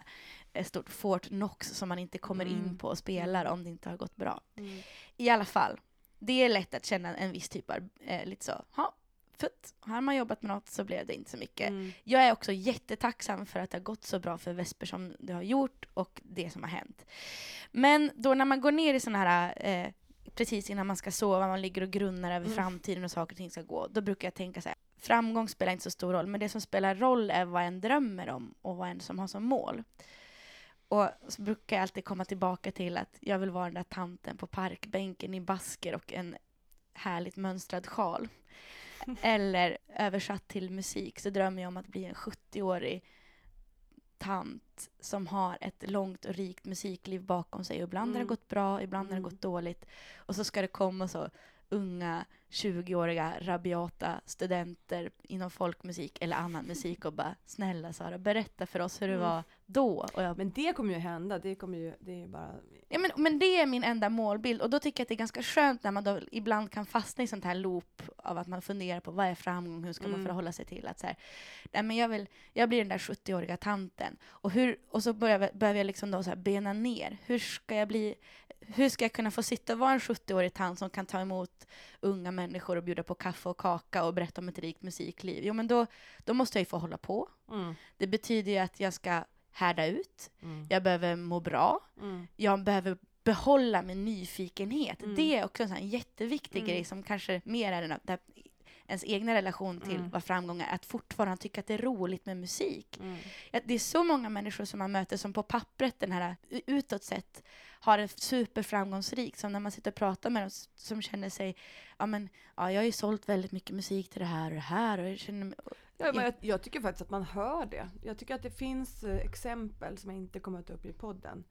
Speaker 1: eh, stort Fort Knox som man inte kommer in
Speaker 2: Mm.
Speaker 1: på och spelar om det inte har gått bra.
Speaker 2: Mm.
Speaker 1: I alla fall, det är lätt att känna en viss typ av, eh, lite så, ha, futt, har man jobbat med något så blev det inte så mycket.
Speaker 2: Mm.
Speaker 1: Jag är också jättetacksam för att det har gått så bra för Vesper som det har gjort och det som har hänt. Men då när man går ner i sådana här, eh, precis innan man ska sova, man ligger och grunnar över
Speaker 2: Mm.
Speaker 1: framtiden och saker och ting ska gå, då brukar jag tänka så här, framgång spelar inte så stor roll, men det som spelar roll är vad en drömmer om och vad en som har som mål. Och så brukar jag alltid komma tillbaka till att jag vill vara den där tanten på parkbänken i basker och en härligt mönstrad sjal. Eller översatt till musik så drömmer jag om att bli en 70-årig tant som har ett långt och rikt musikliv bakom sig. Och ibland har
Speaker 2: Mm.
Speaker 1: det gått bra, ibland har
Speaker 2: Mm.
Speaker 1: det gått dåligt. Och så ska det komma så unga 20-åriga rabiata studenter inom folkmusik eller annan musik och bara snälla Sara, berätta för oss hur det
Speaker 2: Mm.
Speaker 1: var då. Och jag
Speaker 2: Men det kommer ju hända. Det kommer ju, det är bara...
Speaker 1: Ja, men, men det är min enda målbild och då tycker jag att det är ganska skönt när man då ibland kan fastna i sånt här loop av att man funderar på vad är framgång, hur ska man
Speaker 2: Mm.
Speaker 1: förhålla sig till att så här, nej men jag vill, jag blir den där 70-åriga tanten och hur, och så börjar, behöver jag liksom då så här bena ner, hur ska jag bli, hur ska jag kunna få sitta och vara en 70-årig tant som kan ta emot unga människor och bjuda på kaffe och kaka och berätta om ett rikt musikliv? Jo men då, då måste jag ju få hålla på.
Speaker 2: Mm.
Speaker 1: Det betyder ju att jag ska härda ut,
Speaker 2: Mm.
Speaker 1: jag behöver må bra,
Speaker 2: Mm.
Speaker 1: jag behöver behålla min nyfikenhet.
Speaker 2: Mm.
Speaker 1: Det är också en sån jätteviktig
Speaker 2: Mm.
Speaker 1: grej som kanske mer är den, där ens egna relation till
Speaker 2: Mm.
Speaker 1: vad framgång är, att fortfarande tycka att det är roligt med musik.
Speaker 2: Mm.
Speaker 1: Det är så många människor som man möter som på pappret, den här u- utåt sett, har en superframgångsrik, som när man sitter och pratar med dem, som känner sig, ja men, ja jag har ju sålt väldigt mycket musik till det här och det här och jag känner mig,
Speaker 2: Ja, men jag, jag tycker faktiskt att man hör det. Jag tycker att det finns eh, exempel som jag inte kommer att ta upp i podden.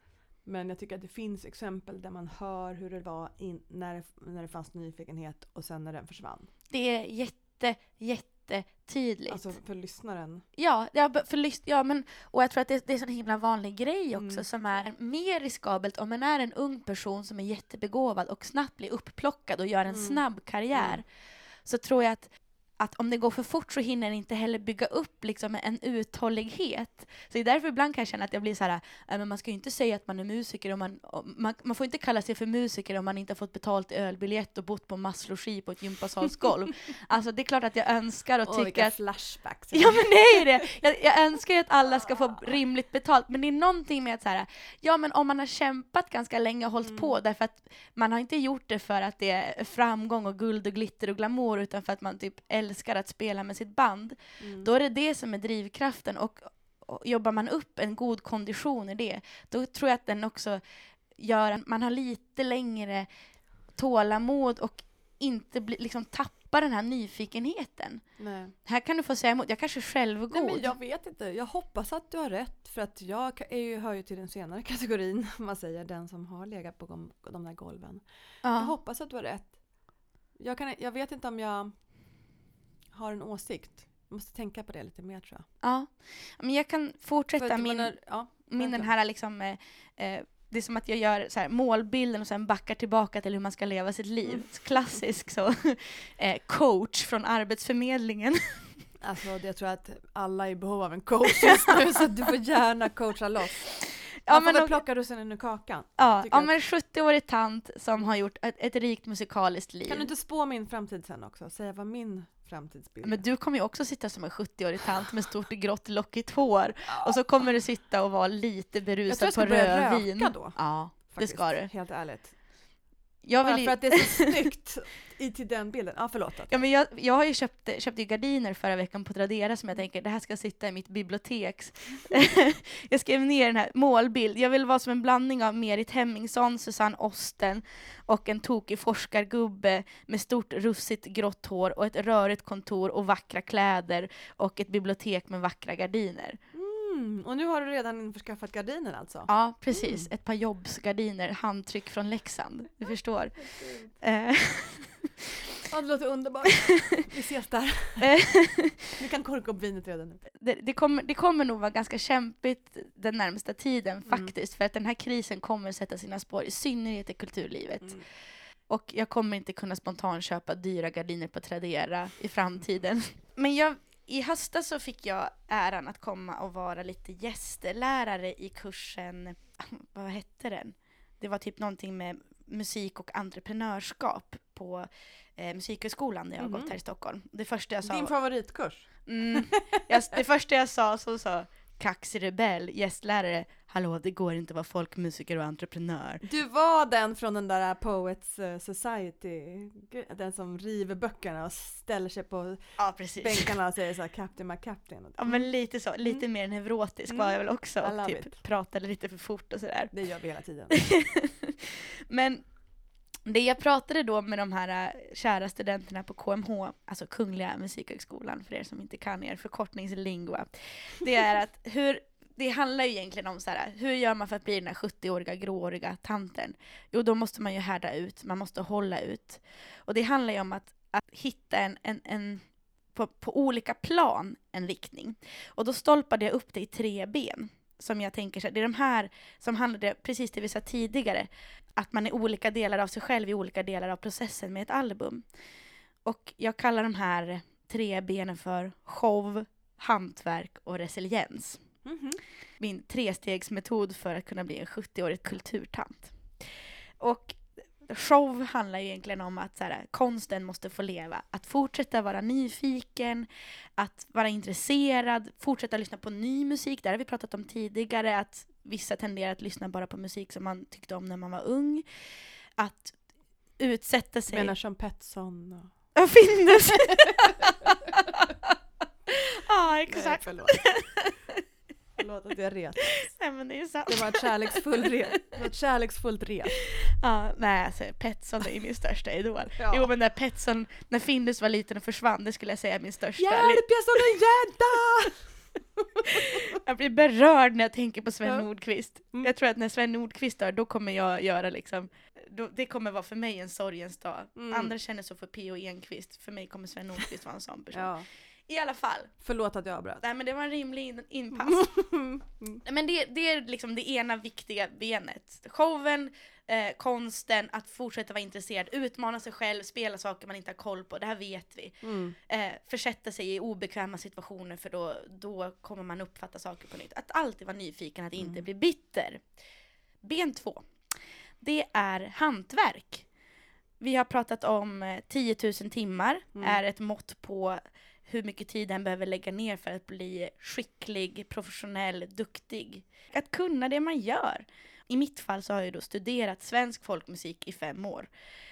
Speaker 2: Men jag tycker att det finns exempel där man hör hur det var in, när, det, när det fanns nyfikenhet och sen när den försvann.
Speaker 1: det är jätte, jättetydligt.
Speaker 2: Alltså för lyssnaren.
Speaker 1: Ja, för lys- ja men, och jag tror att det, det är en sån himla vanlig grej också
Speaker 2: Mm.
Speaker 1: som är mer riskabelt om man är en ung person som är jättebegåvad och snabbt blir uppplockad och gör en
Speaker 2: Mm.
Speaker 1: snabb karriär.
Speaker 2: Mm.
Speaker 1: Så tror jag att, att om det går för fort så hinner den inte heller bygga upp liksom en uthållighet. Så det är därför ibland kan jag känna att jag blir så här, äh, men man ska ju inte säga att man är musiker om man, om, man, man får inte kalla sig för musiker om man inte har fått betalt ölbiljett och bott på masslogi på ett gympasalsgolv. alltså det är klart att jag önskar och
Speaker 2: Åh,
Speaker 1: tycker att
Speaker 2: flashbacks.
Speaker 1: Ja men det är ju det! Jag, jag önskar ju att alla ska få rimligt betalt, men det är någonting med att så här, ja men om man har kämpat ganska länge och hållit
Speaker 2: Mm.
Speaker 1: på, därför att man har inte gjort det för att det är framgång och guld och glitter och glamour, utan för att man typ älskar att spela med sitt band,
Speaker 2: Mm.
Speaker 1: då är det det som är drivkraften och, och jobbar man upp en god kondition i det, då tror jag att den också gör att man har lite längre tålamod och inte bli, liksom tappa den här nyfikenheten.
Speaker 2: Nej.
Speaker 1: Här kan du få säga emot, jag kanske är självgod.
Speaker 2: Nej, men jag vet inte. Jag hoppas att du har rätt för att jag är ju, hör ju till den senare kategorin, om man säger den som har legat på de, där golven. Jag
Speaker 1: ja.
Speaker 2: hoppas att du har rätt. Jag, kan, jag vet inte om jag har en åsikt. Jag måste tänka på det lite mer tror jag.
Speaker 1: ja. Men jag kan fortsätta min,
Speaker 2: menar- ja,
Speaker 1: min den här liksom, eh, eh, det är som att jag gör så här, målbilden och sen backar tillbaka till hur man ska leva sitt liv.
Speaker 2: Mm.
Speaker 1: Klassisk så, eh, coach från Arbetsförmedlingen.
Speaker 2: Alltså det tror jag att alla är i behov av en coach just nu så du får gärna coacha loss.
Speaker 1: Ja,
Speaker 2: Man får
Speaker 1: men
Speaker 2: väl plocka russinen ur kakan.
Speaker 1: Ja, ja
Speaker 2: jag.
Speaker 1: men 70-årig tant som har gjort ett, ett rikt musikaliskt liv.
Speaker 2: Kan du inte spå min framtid sen också? Säga vad min framtidsbild är?
Speaker 1: Men du kommer ju också sitta som en 70-årig tant med stort grått lockigt hår. Och så kommer du sitta och vara lite
Speaker 2: jag tror
Speaker 1: berusad
Speaker 2: jag ska
Speaker 1: på
Speaker 2: börja
Speaker 1: rödvin.
Speaker 2: röka då.
Speaker 1: Ja,
Speaker 2: Faktiskt,
Speaker 1: ska du.
Speaker 2: Helt ärligt.
Speaker 1: Jag
Speaker 2: Bara
Speaker 1: vill
Speaker 2: för
Speaker 1: ju,
Speaker 2: att det är så snyggt i till den bilden. Ja förlåt.
Speaker 1: ja, men jag, jag har ju köpt, köpt ju gardiner förra veckan på Tradera som jag tänker, det här ska sitta i mitt bibliotek. jag skrev ner den här målbild. Jag vill vara som en blandning av Merit Hemmingsson, Susanne Osten och en tokig forskargubbe med stort russigt grått hår och ett rörigt kontor och vackra kläder och ett bibliotek med vackra gardiner.
Speaker 2: Mm, och nu har du redan införskaffat gardiner alltså?
Speaker 1: Ja, precis. Ett par jobbsgardiner, handtryck från Leksand. Du förstår. Eh,
Speaker 2: Ja, det låter underbart. Vi ses där.
Speaker 1: Eh.
Speaker 2: Vi kan korka upp vinet redan nu.
Speaker 1: det, det, kommer, det kommer nog vara ganska kämpigt den närmsta tiden
Speaker 2: Mm.
Speaker 1: faktiskt, för att den här krisen kommer sätta sina spår, i synnerhet i kulturlivet.
Speaker 2: Mm.
Speaker 1: Och jag kommer inte kunna spontant köpa dyra gardiner på Tradera i framtiden. Men jag, i höstas så fick jag äran att komma och vara lite gästlärare i kursen, vad hette den? Det var typ någonting med musik och entreprenörskap på eh, Musikhögskolan där jag har
Speaker 2: Mhm.
Speaker 1: gått här i Stockholm. Det första jag sa
Speaker 2: Din favoritkurs?
Speaker 1: Mm. Jag, det första jag sa så sa kaxig rebell, gästlärare, hallå det går inte att vara folkmusiker och entreprenör.
Speaker 2: Du var den från den där Poets eh, Society, den som river böckerna och ställer sig på
Speaker 1: Ja precis.
Speaker 2: bänkarna och säger så här Captain my Captain.
Speaker 1: Ja men lite så, lite mer neurotisk var jag väl också
Speaker 2: Mm. I
Speaker 1: och typ
Speaker 2: it.
Speaker 1: pratade lite för fort och sådär.
Speaker 2: Det gör vi hela tiden.
Speaker 1: men det jag pratade då med de här äh, kära studenterna på KMH, alltså Kungliga Musikhögskolan för er som inte kan er förkortningslingua, det är att hur det handlar ju egentligen om så här, hur gör man för att bli den här 70-åriga grååriga tanten? Jo, då måste man ju härda ut, man måste hålla ut. Och det handlar ju om att, att hitta en, en, en på, på olika plan en riktning. Och då stolpade jag upp det i tre ben. Som jag tänker, så här, det är de här som handlade precis det vi sa tidigare, att man är olika delar av sig själv i olika delar av processen med ett album. Och jag kallar de här tre benen för show, hantverk och resiliens
Speaker 2: Mhm.
Speaker 1: min trestegsmetod för att kunna bli en 70-årig kulturtant. Och show handlar ju egentligen om att så här, konsten måste få leva. Att fortsätta vara nyfiken, att vara intresserad, fortsätta lyssna på ny musik. Där har vi pratat om tidigare, att vissa tenderar att lyssna bara på musik som man tyckte om när man var ung. Att utsätta sig...
Speaker 2: menar som Petson och...
Speaker 1: Ja, Findus! ja, exakt.
Speaker 2: Förlåt att jag ret.
Speaker 1: Nej, men det är sant.
Speaker 2: Det var ett kärleksfullt ret. Det var ett kärleksfullt ret.
Speaker 1: Ja, nej alltså Petson är min största idol.
Speaker 2: Ja.
Speaker 1: Jo men när Petson, när Findus var liten och försvann, det skulle jag säga är min största.
Speaker 2: Hjälp, jag såg en gädda!
Speaker 1: Jag blir berörd när jag tänker på Sven
Speaker 2: Ja.
Speaker 1: Nordqvist.
Speaker 2: Mm.
Speaker 1: Jag tror att när Sven Nordqvist dör, då kommer jag göra liksom, då, det kommer vara för mig en sorgens dag.
Speaker 2: Mm.
Speaker 1: Andra känner så för P.O. Enquist, för mig kommer Sven Nordqvist vara en sån person.
Speaker 2: Ja,
Speaker 1: I alla fall,
Speaker 2: förlåt att jag avbröt.
Speaker 1: nej men det var en rimlig in- inpass. Men det, det är liksom det ena viktiga benet. Showen, eh, konsten, att fortsätta vara intresserad, utmana sig själv, spela saker man inte har koll på, det här vet vi.
Speaker 2: Mm.
Speaker 1: Eh, försätta sig i obekväma situationer för då, då kommer man uppfatta saker på nytt. Att alltid vara nyfiken, att inte
Speaker 2: Mm.
Speaker 1: bli bitter. Ben två. Det är hantverk. Vi har pratat om eh, 10 000 timmar,
Speaker 2: Mm.
Speaker 1: är ett mått på hur mycket tid en behöver lägga ner för att bli skicklig, professionell, duktig. Att kunna det man gör. I mitt fall så har jag då studerat svensk folkmusik i fem år.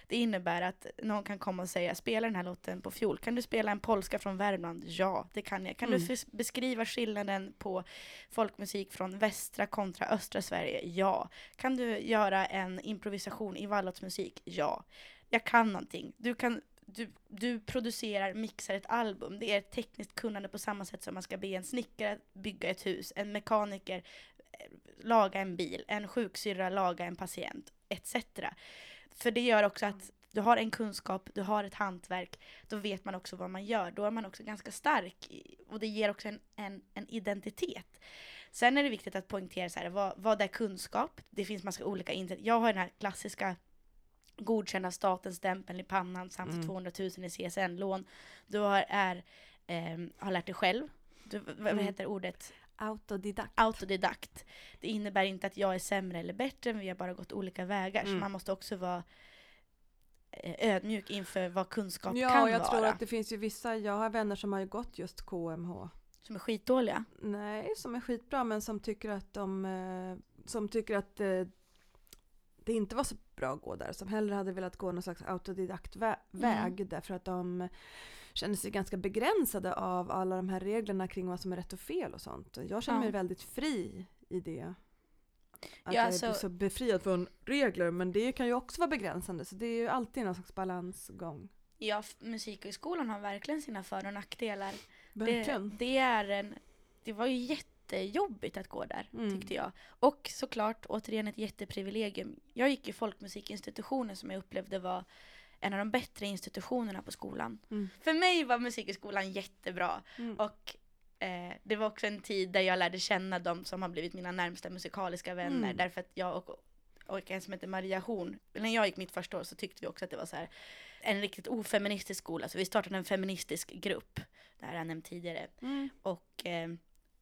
Speaker 1: Det innebär att någon kan komma och säga spela den här låten på fiol. Kan du spela en polska från Värmland? Ja, det kan jag. Kan
Speaker 2: Mm.
Speaker 1: du beskriva skillnaden på folkmusik från västra kontra östra Sverige? Ja. Kan du göra en improvisation i wallåtsmusik? Ja. jag kan någonting. Du, kan, du, du producerar, mixar ett album. Det är ett tekniskt kunnande på samma sätt som man ska be en snickare bygga ett hus, en mekaniker eh, laga en bil, en sjuksyrra laga en patient, etc. För det gör också att du har en kunskap, du har ett hantverk, då vet man också vad man gör. Då är man också ganska stark och det ger också en, en, en identitet. Sen är det viktigt att poängtera så här, vad, vad är kunskap? Det finns massa olika internet. Jag har den här klassiska godkända statens stämpeln i pannan samt
Speaker 2: Mm.
Speaker 1: 200 000 i CSN-lån. Du har, är, ehm, har lärt dig själv. Du, vad, vad
Speaker 2: Mm.
Speaker 1: heter ordet?
Speaker 2: Autodidakt.
Speaker 1: autodidakt. Det innebär inte att jag är sämre eller bättre, men vi har bara gått olika vägar. Så
Speaker 2: Mm.
Speaker 1: man måste också vara eh, ödmjuk inför vad kunskap
Speaker 2: Ja,
Speaker 1: kan
Speaker 2: och jag
Speaker 1: vara.
Speaker 2: tror att det finns ju vissa, jag har vänner som har ju gått just KMH.
Speaker 1: Som är skitdåliga.
Speaker 2: Nej, som är skitbra men som tycker att de, eh, som tycker att eh, det inte var så bra att gå där. Som hellre hade velat gå någon slags autodidaktväg
Speaker 1: Mm.
Speaker 2: därför att de känner sig ganska begränsade av alla de här reglerna kring vad som är rätt och fel och sånt. Jag känner
Speaker 1: Ja.
Speaker 2: mig väldigt fri i det. Att
Speaker 1: Ja,
Speaker 2: jag
Speaker 1: alltså-
Speaker 2: är så befriad från regler men det kan ju också vara begränsande så det är ju alltid någon slags balansgång.
Speaker 1: Ja, musikhögskolan har verkligen sina för och nackdelar. Det,
Speaker 2: Verkligen.
Speaker 1: det, är en, det var ju jättejobbigt att gå där,
Speaker 2: Mm.
Speaker 1: tyckte jag. Och såklart, återigen ett jätteprivilegium. Jag gick i folkmusikinstitutionen som jag upplevde var en av de bättre institutionerna på skolan.
Speaker 2: Mm.
Speaker 1: För mig var musikhögskolan jättebra.
Speaker 2: Mm.
Speaker 1: Och eh, det var också en tid där jag lärde känna de som har blivit mina närmsta musikaliska vänner.
Speaker 2: Mm.
Speaker 1: Därför att jag och, och en som heter Maria Horn, när jag gick mitt första år så tyckte vi också att det var så här en riktigt ofeministisk skola. Så vi startade en feministisk grupp, det här har jag nämnt tidigare.
Speaker 2: Mm.
Speaker 1: Och eh,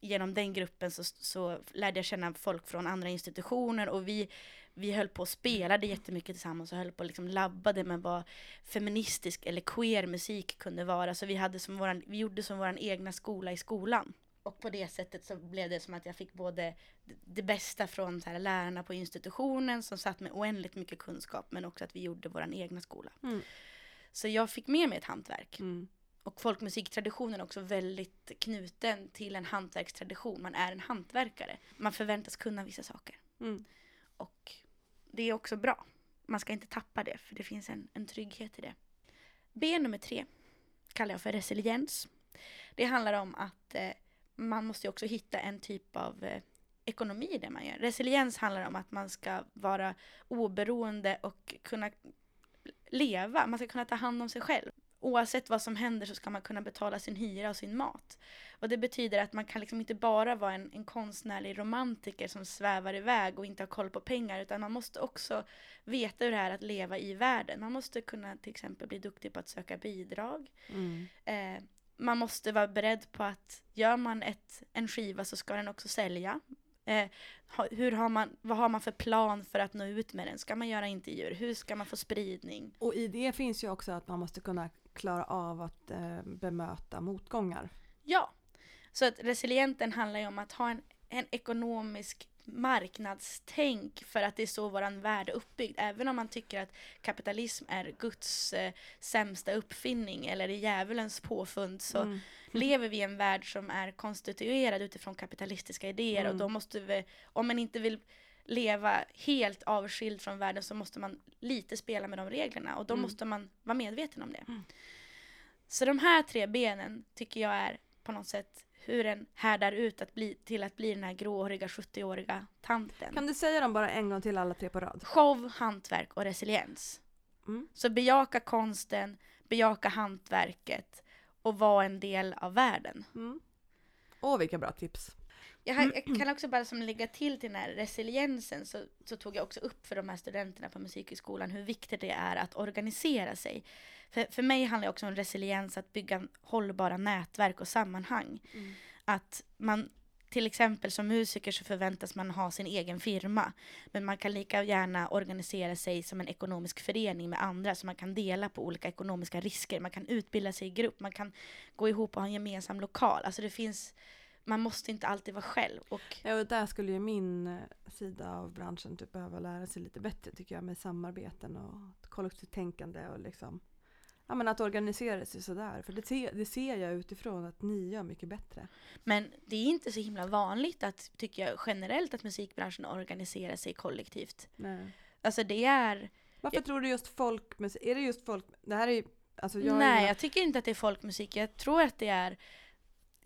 Speaker 1: genom den gruppen så, så lärde jag känna folk från andra institutioner och vi, vi höll på och spelade jättemycket tillsammans och höll på och liksom labbade med vad feministisk eller queer musik kunde vara. Så vi, hade som våran, vi gjorde som vår egna skola i skolan. Och på det sättet så blev det som att jag fick både det- bästa från så här, lärarna på institutionen som satt med oändligt mycket kunskap men också att vi gjorde vår egna skola.
Speaker 2: Mm.
Speaker 1: Så jag fick med mig ett hantverk.
Speaker 2: Mm.
Speaker 1: Och folkmusiktraditionen är också väldigt knuten till en hantverkstradition. Man är en hantverkare. Man förväntas kunna vissa saker.
Speaker 2: Mm.
Speaker 1: Och det är också bra. Man ska inte tappa det, för det finns en, en trygghet i det. B nummer tre kallar jag för resiliens. Det handlar om att eh, man måste också hitta en typ av eh, ekonomi i det man gör. Resiliens handlar om att man ska vara oberoende och kunna leva. Man ska kunna ta hand om sig själv. Oavsett vad som händer så ska man kunna betala sin hyra och sin mat. Och det betyder att man kan liksom inte bara vara en, en konstnärlig romantiker som svävar iväg och inte har koll på pengar utan man måste också veta hur det är att leva i världen. Man måste kunna till exempel bli duktig på att söka bidrag.
Speaker 2: Mm.
Speaker 1: Eh, man måste vara beredd på att gör man ett, en skiva så ska den också sälja. Eh, hur har man, vad har man för plan för att nå ut med den? Ska man göra intervjuer? Hur ska man få spridning?
Speaker 2: Och i det finns ju också att man måste kunna klara av att eh, bemöta motgångar.
Speaker 1: Ja, så att resilienten handlar ju om att ha en, en ekonomisk marknadstänk för att det är så våran värld är uppbyggd. Även om man tycker att kapitalism är Guds eh, sämsta uppfinning eller är djävulens påfund så
Speaker 2: Mm.
Speaker 1: lever vi i en värld som är konstituerad utifrån kapitalistiska idéer och
Speaker 2: Mm.
Speaker 1: då måste vi, om man inte vill leva helt avskild från världen så måste man lite spela med de reglerna och då
Speaker 2: Mm.
Speaker 1: måste man vara medveten om det.
Speaker 2: Mm.
Speaker 1: Så de här tre benen tycker jag är på något sätt hur en härdar ut att bli, till att bli den här gråhåriga 70-åriga tanten.
Speaker 2: Kan du säga dem bara en gång till alla tre på rad?
Speaker 1: Show, hantverk och resiliens.
Speaker 2: Mm.
Speaker 1: Så bejaka konsten, bejaka hantverket och vara en del av världen.
Speaker 2: Mm. Åh, vilka bra tips.
Speaker 1: Jag, har, jag kan också bara som lägga till till den här resiliensen så, så tog jag också upp för de här studenterna på Musikhögskolan hur viktigt det är att organisera sig. För, för mig handlar det också om resiliens att bygga hållbara nätverk och sammanhang.
Speaker 2: Mm.
Speaker 1: Att man till exempel som musiker så förväntas man ha sin egen firma. Men man kan lika gärna organisera sig som en ekonomisk förening med andra så man kan dela på olika ekonomiska risker. Man kan utbilda sig i grupp, man kan gå ihop och ha en gemensam lokal. Alltså det finns, man måste inte alltid vara själv. Och
Speaker 2: Ja, och där skulle ju min eh, sida av branschen typ behöva lära sig lite bättre tycker jag med samarbeten och kollektivt tänkande och liksom Ja men att organisera sig sådär, för det, se, det ser jag utifrån att ni gör mycket bättre.
Speaker 1: Men det är inte så himla vanligt att, tycker jag generellt, att musikbranschen organiserar sig kollektivt.
Speaker 2: Nej.
Speaker 1: Alltså det är,
Speaker 2: Varför tror du just folkmusik? Är det just folk... Det här är ju... Alltså jag
Speaker 1: Nej,
Speaker 2: är,
Speaker 1: jag tycker inte att det är folkmusik. Jag tror att det är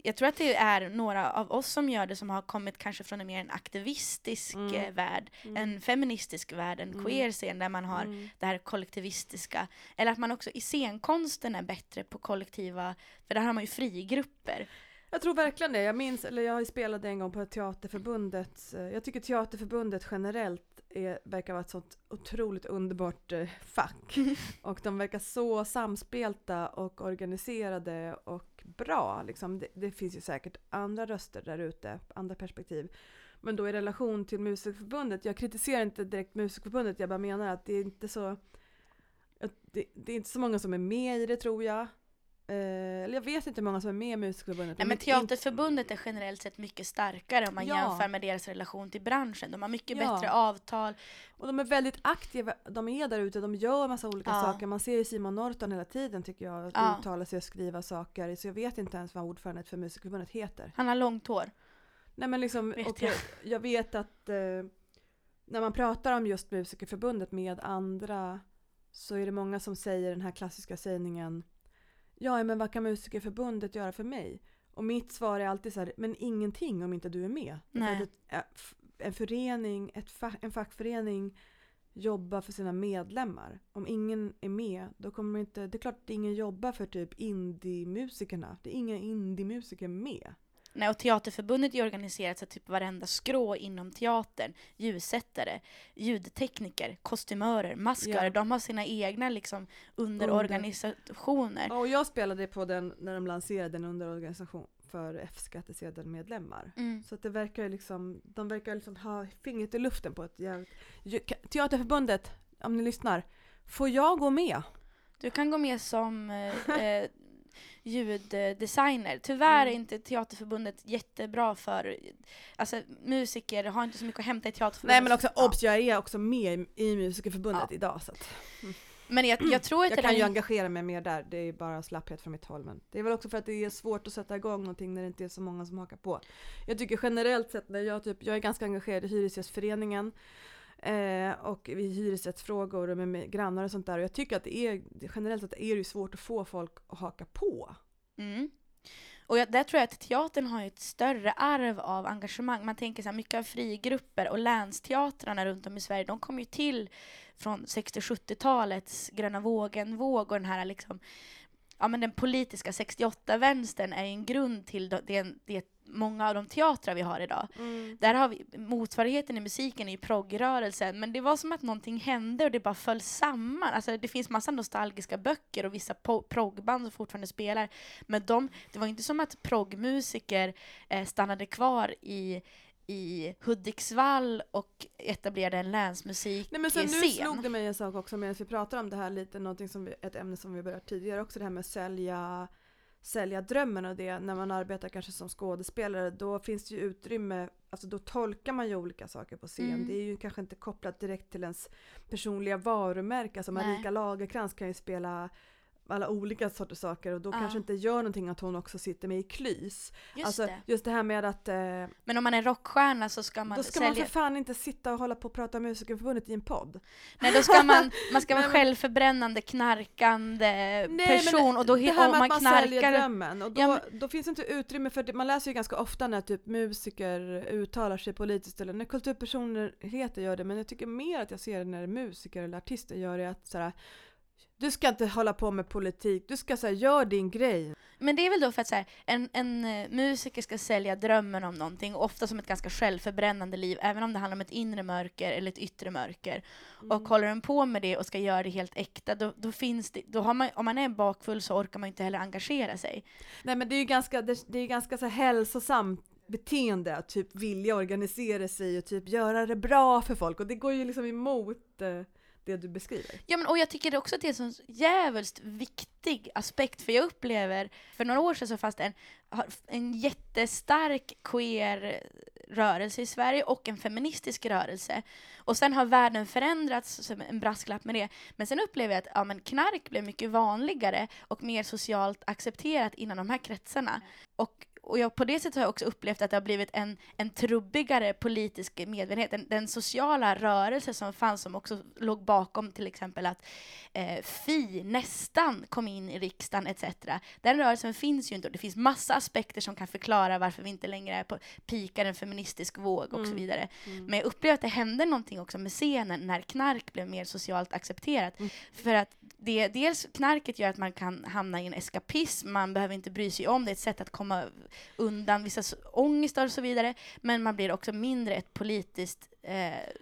Speaker 1: jag tror att det är några av oss som gör det som har kommit kanske från en mer en aktivistisk
Speaker 2: Mm.
Speaker 1: eh, värld,
Speaker 2: Mm.
Speaker 1: en feministisk värld, en
Speaker 2: Mm.
Speaker 1: queer-scen där man har
Speaker 2: Mm.
Speaker 1: det här kollektivistiska. Eller att man också i scenkonsten är bättre på kollektiva, för där har man ju frigrupper.
Speaker 2: Jag tror verkligen det. Jag minns, eller jag spelat en gång på Teaterförbundet. Eh, Jag tycker Teaterförbundet generellt är, verkar vara ett sånt otroligt underbart eh, fack. och de verkar så samspelta och organiserade och bra. Liksom. Det, det finns ju säkert andra röster där ute, andra perspektiv. Men då i relation till Musikförbundet, jag kritiserar inte direkt Musikförbundet, jag bara menar att det är inte så det, det är inte så många som är med i det tror jag. Eh, eller jag vet inte hur många som är med i Musikförbundet.
Speaker 1: Nej, men Teaterförbundet är generellt sett mycket starkare om man
Speaker 2: Ja.
Speaker 1: jämför med deras relation till branschen. De har mycket
Speaker 2: Ja.
Speaker 1: bättre avtal.
Speaker 2: Och de är väldigt aktiva, de är där ute, de gör massa olika
Speaker 1: Ja.
Speaker 2: saker. Man ser ju Simon Norton hela tiden tycker jag,
Speaker 1: Ja.
Speaker 2: uttala sig och skriva saker. Så jag vet inte ens vad ordförandet för Musikförbundet heter.
Speaker 1: Han har långt hår.
Speaker 2: Nej men liksom,
Speaker 1: Vet
Speaker 2: och
Speaker 1: jag.
Speaker 2: jag. jag vet att eh, när man pratar om just Musikerförbundet med andra så är det många som säger den här klassiska sägningen Ja, men vad kan Musikerförbundet göra för mig? Och mitt svar är alltid så här, men ingenting om inte du är med.
Speaker 1: Nej.
Speaker 2: En förening, ett fa- en fackförening jobbar för sina medlemmar. Om ingen är med, då kommer inte... Det är klart att ingen jobbar för typ indie-musikerna. Det är inga indie-musiker med.
Speaker 1: Nej, och Teaterförbundet är organiserat så att typ varenda skrå inom teatern, ljussättare, ljudtekniker, kostymörer, maskörer,
Speaker 2: Ja.
Speaker 1: de har sina egna liksom
Speaker 2: Under.
Speaker 1: underorganisationer.
Speaker 2: Ja, och jag spelade på den när de lanserade en underorganisation för F-skattsedelmedlemmar.
Speaker 1: Mm.
Speaker 2: Så att det verkar liksom, de verkar liksom ha fingret i luften på ett jävligt... Teaterförbundet, om ni lyssnar, får jag gå med?
Speaker 1: Du kan gå med som eh, eh, ljuddesigner. Tyvärr är
Speaker 2: Mm.
Speaker 1: inte Teaterförbundet jättebra för, alltså musiker har inte så mycket att hämta i Teaterförbundet.
Speaker 2: Nej men också
Speaker 1: Ja.
Speaker 2: obs, jag är också med i, i Musikerförbundet
Speaker 1: Ja.
Speaker 2: idag så att
Speaker 1: Men jag, jag tror att
Speaker 2: jag kan ju engagera mig mer där, det är bara slapphet från mitt håll men det är väl också för att det är svårt att sätta igång någonting när det inte är så många som hakar på. Jag tycker generellt sett när jag typ, jag är ganska engagerad i Hyresgästföreningen eh, och i hyresrättsfrågor och med, med grannar och sånt där och jag tycker att det är, generellt sett är det ju svårt att få folk att haka på.
Speaker 1: Mm. Och jag, där tror jag att teatern har ett större arv av engagemang. Man tänker så här, mycket av frigrupper och länsteatrarna runt om i Sverige, de kom ju till från 60-70-talets gröna vågen-våg och den här liksom, ja men den politiska 68-vänstern är ju en grund till det, det, det många av de teatrar vi har idag. Där har vi, motsvarigheten i musiken är ju proggrörelsen, men det var som att någonting hände och det bara föll samman. Alltså det finns massa nostalgiska böcker och vissa proggband som fortfarande spelar, men de, det var inte som att proggmusiker eh, stannade kvar i i Hudiksvall och etablerade en länsmusik
Speaker 2: Nej men sen nu slog det mig en sak också medan vi pratar om det här lite, någonting som vi, ett ämne som vi berört tidigare också, det här med att sälja, sälja drömmen och det, när man arbetar kanske som skådespelare, då finns det ju utrymme, alltså då tolkar man ju olika saker på scen.
Speaker 1: Mm.
Speaker 2: Det är ju kanske inte kopplat direkt till ens personliga varumärke, alltså. Marika Lagercrantz kan ju spela alla olika sorters saker och då
Speaker 1: Ja.
Speaker 2: kanske inte gör någonting att hon också sitter med i klys.
Speaker 1: Just
Speaker 2: alltså
Speaker 1: det.
Speaker 2: just det här med att eh,
Speaker 1: Men om man är rockstjärna så ska man
Speaker 2: då ska
Speaker 1: sälja...
Speaker 2: man för fan inte sitta och hålla på och prata om Musikerförbundet i en podd.
Speaker 1: Nej, då ska man, man ska vara
Speaker 2: men-
Speaker 1: självförbrännande, knarkande
Speaker 2: Nej,
Speaker 1: person
Speaker 2: men
Speaker 1: och då
Speaker 2: det här med
Speaker 1: man
Speaker 2: att man säljer drömmen och då,
Speaker 1: Ja,
Speaker 2: då finns inte utrymme för det. Man läser ju ganska ofta när typ musiker uttalar sig politiskt eller när kulturpersonligheter gör det men jag tycker mer att jag ser det när musiker eller artister gör det att såhär du ska inte hålla på med politik, du ska säga gör din grej.
Speaker 1: Men det är väl då för att så här, en, en eh, musiker ska sälja drömmen om någonting, ofta som ett ganska självförbrännande liv, även om det handlar om ett inre mörker eller ett yttre mörker.
Speaker 2: Mm.
Speaker 1: Och håller den på med det och ska göra det helt äkta, då, då finns det, då har man, om man är bakfull så orkar man inte heller engagera sig.
Speaker 2: Nej men det är ju ganska, det, det är ganska så hälsosamt beteende att typ vilja organisera sig och typ göra det bra för folk och det går ju liksom emot eh, det du beskriver.
Speaker 1: Ja, men, och jag tycker också att det är en så jävligt viktig aspekt, för jag upplever, för några år sedan så fanns det en, en jättestark queer rörelse i Sverige och en feministisk rörelse. Och sen har världen förändrats, som en brasklapp med det. Men sen upplever jag att ja, men knark blev mycket vanligare och mer socialt accepterat inom de här kretsarna. Och och jag, på det sättet har jag också upplevt att det har blivit en, en trubbigare politisk medvetenhet. Den, den sociala rörelse som fanns, som också låg bakom till exempel att eh, Fi nästan kom in i riksdagen etc. Den rörelsen finns ju inte och det finns massa aspekter som kan förklara varför vi inte längre är på pikar en feministisk våg och
Speaker 2: Mm.
Speaker 1: så vidare.
Speaker 2: Mm.
Speaker 1: Men jag upplever att det hände någonting också med scenen när knark blev mer socialt accepterat.
Speaker 2: Mm.
Speaker 1: För att det, dels knarket gör att man kan hamna i en eskapism, man behöver inte bry sig om det, är ett sätt att komma undan vissa ångestar och så vidare. Men man blir också mindre ett politiskt eh,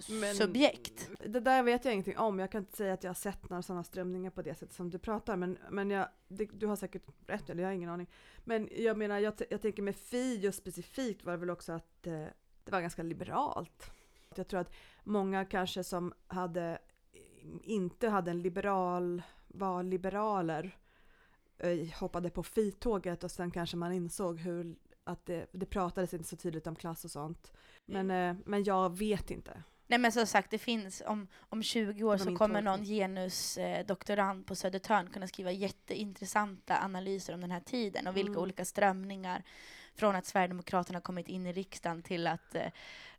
Speaker 2: Men-
Speaker 1: subjekt.
Speaker 2: Det där vet jag ingenting om. Jag kan inte säga att jag har sett några sådana strömningar på det sättet som du pratar. Men, men jag, det, du har säkert rätt, eller jag har ingen aning. Men jag menar, jag, jag tänker med Fi just specifikt var det väl också att eh, det var ganska liberalt. Jag tror att många kanske som hade inte hade en liberal, var liberaler, eh, hoppade på Fi-tåget och sen kanske man insåg hur att det, det pratades inte så tydligt om klass och sånt. Men, eh, men jag vet inte.
Speaker 1: Nej men som sagt, det finns om, om 20 år så kommer någon genusdoktorand eh, doktorand på Södertörn kunna skriva jätteintressanta analyser om den här tiden och vilka
Speaker 2: Mm.
Speaker 1: olika strömningar från att Sverigedemokraterna kommit in i riksdagen till att eh,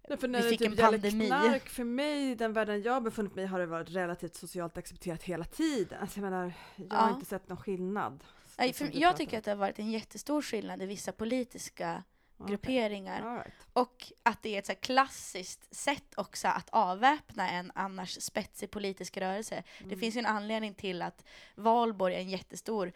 Speaker 2: Nej, för
Speaker 1: Vi
Speaker 2: när det
Speaker 1: fick
Speaker 2: typ
Speaker 1: en pandemi.
Speaker 2: Knark, för mig, den världen jag har befunnit mig i, har det varit relativt socialt accepterat hela tiden. Alltså, jag menar, jag har
Speaker 1: Ja.
Speaker 2: inte sett någon skillnad.
Speaker 1: Nej,
Speaker 2: som
Speaker 1: för jag tycker att det har varit en jättestor skillnad i vissa politiska
Speaker 2: Okej.
Speaker 1: grupperingar.
Speaker 2: Right.
Speaker 1: Och att det är ett så klassiskt sätt också att avväpna en annars spetsig politisk rörelse. Det
Speaker 2: Mm.
Speaker 1: finns ju en anledning till att valborg är en jättestor,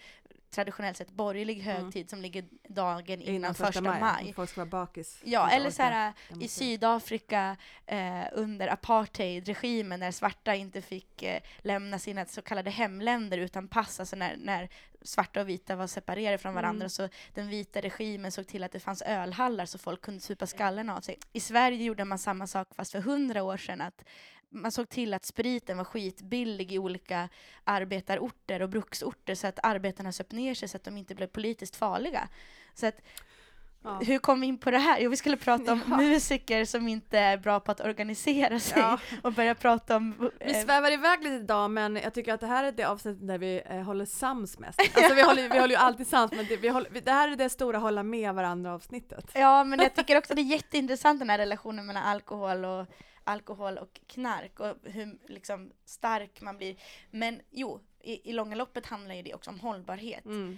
Speaker 1: traditionellt sett borgerlig
Speaker 2: Mm.
Speaker 1: högtid som ligger dagen innan, första maj.
Speaker 2: om Folk ska vara bakis.
Speaker 1: Ja, eller så här, i. Sydafrika eh, under apartheidregimen när svarta inte fick eh, lämna sina så kallade hemländer utan pass, alltså när, när svarta och vita var separerade från varandra
Speaker 2: Mm.
Speaker 1: så den vita regimen såg till att det fanns ölhallar så folk kunde supa skallen av sig. I Sverige gjorde man samma sak fast för hundra år sedan att man såg till att spriten var skitbillig i olika arbetarorter och bruksorter så att arbetarna söp ner sig så att de inte blev politiskt farliga. Så att
Speaker 2: Ja.
Speaker 1: hur kom vi in på det här? Jo, vi skulle prata om
Speaker 2: Ja.
Speaker 1: musiker som inte är bra på att organisera sig
Speaker 2: Ja.
Speaker 1: och börja prata om...
Speaker 2: Vi
Speaker 1: eh,
Speaker 2: svävar iväg lite idag men jag tycker att det här är det avsnittet där vi eh, håller sams mest. Alltså vi håller, vi håller ju alltid sams men det, vi håller, vi, det här är det stora hålla med varandra avsnittet.
Speaker 1: Ja, men jag tycker också det är jätteintressant den här relationen mellan alkohol och alkohol och knark och hur liksom stark man blir. Men jo, i, i långa loppet handlar ju det också om hållbarhet.
Speaker 2: Mm.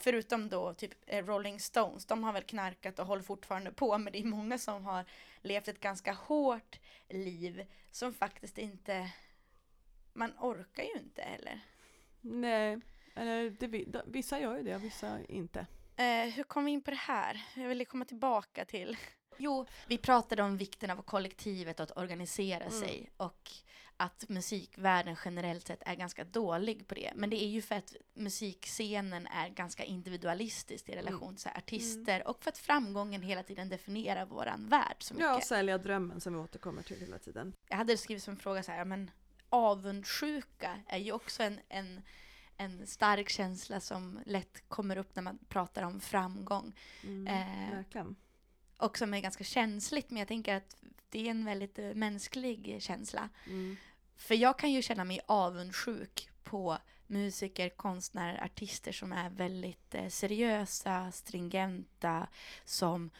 Speaker 1: Förutom då typ eh, Rolling Stones, de har väl knarkat och håller fortfarande på, men det är många som har levt ett ganska hårt liv som faktiskt inte, man orkar ju inte heller.
Speaker 2: Nej, eller det, vi- de- vissa gör ju det och vissa inte.
Speaker 1: Eh, hur kom vi in på det här? Jag ville komma tillbaka till. Jo, vi pratade om vikten av kollektivet och att organisera
Speaker 2: Mm.
Speaker 1: sig och att musikvärlden generellt sett är ganska dålig på det. Men det är ju för att musikscenen är ganska individualistisk i relation till så här artister och för att framgången hela tiden definierar våran värld så mycket.
Speaker 2: Ja, och sälja drömmen som vi återkommer till hela tiden.
Speaker 1: Jag hade skrivit som en fråga så här, men avundsjuka är ju också en, en, en stark känsla som lätt kommer upp när man pratar om framgång.
Speaker 2: Mm,
Speaker 1: Eh,
Speaker 2: verkligen.
Speaker 1: Och som är ganska känsligt, men jag tänker att det är en väldigt eh, mänsklig känsla.
Speaker 2: Mm.
Speaker 1: För jag kan ju känna mig avundsjuk på musiker, konstnärer, artister som är väldigt eh, seriösa, stringenta, som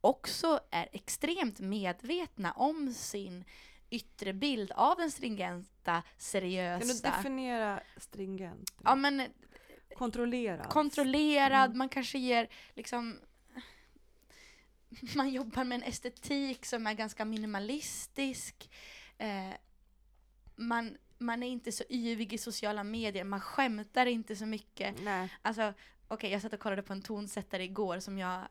Speaker 1: också är extremt medvetna om sin yttre bild av den stringenta,
Speaker 2: Kan du
Speaker 1: seriösa.
Speaker 2: definiera stringent?
Speaker 1: Ja men eh,
Speaker 2: Kontrollerad?
Speaker 1: kontrollerad,
Speaker 2: Mm.
Speaker 1: man kanske ger liksom man jobbar med en estetik som är ganska minimalistisk. Eh, man, man är inte så yvig i sociala medier, man skämtar inte så mycket.
Speaker 2: Nej.
Speaker 1: Alltså, okej, jag satt och kollade på en tonsättare igår som jag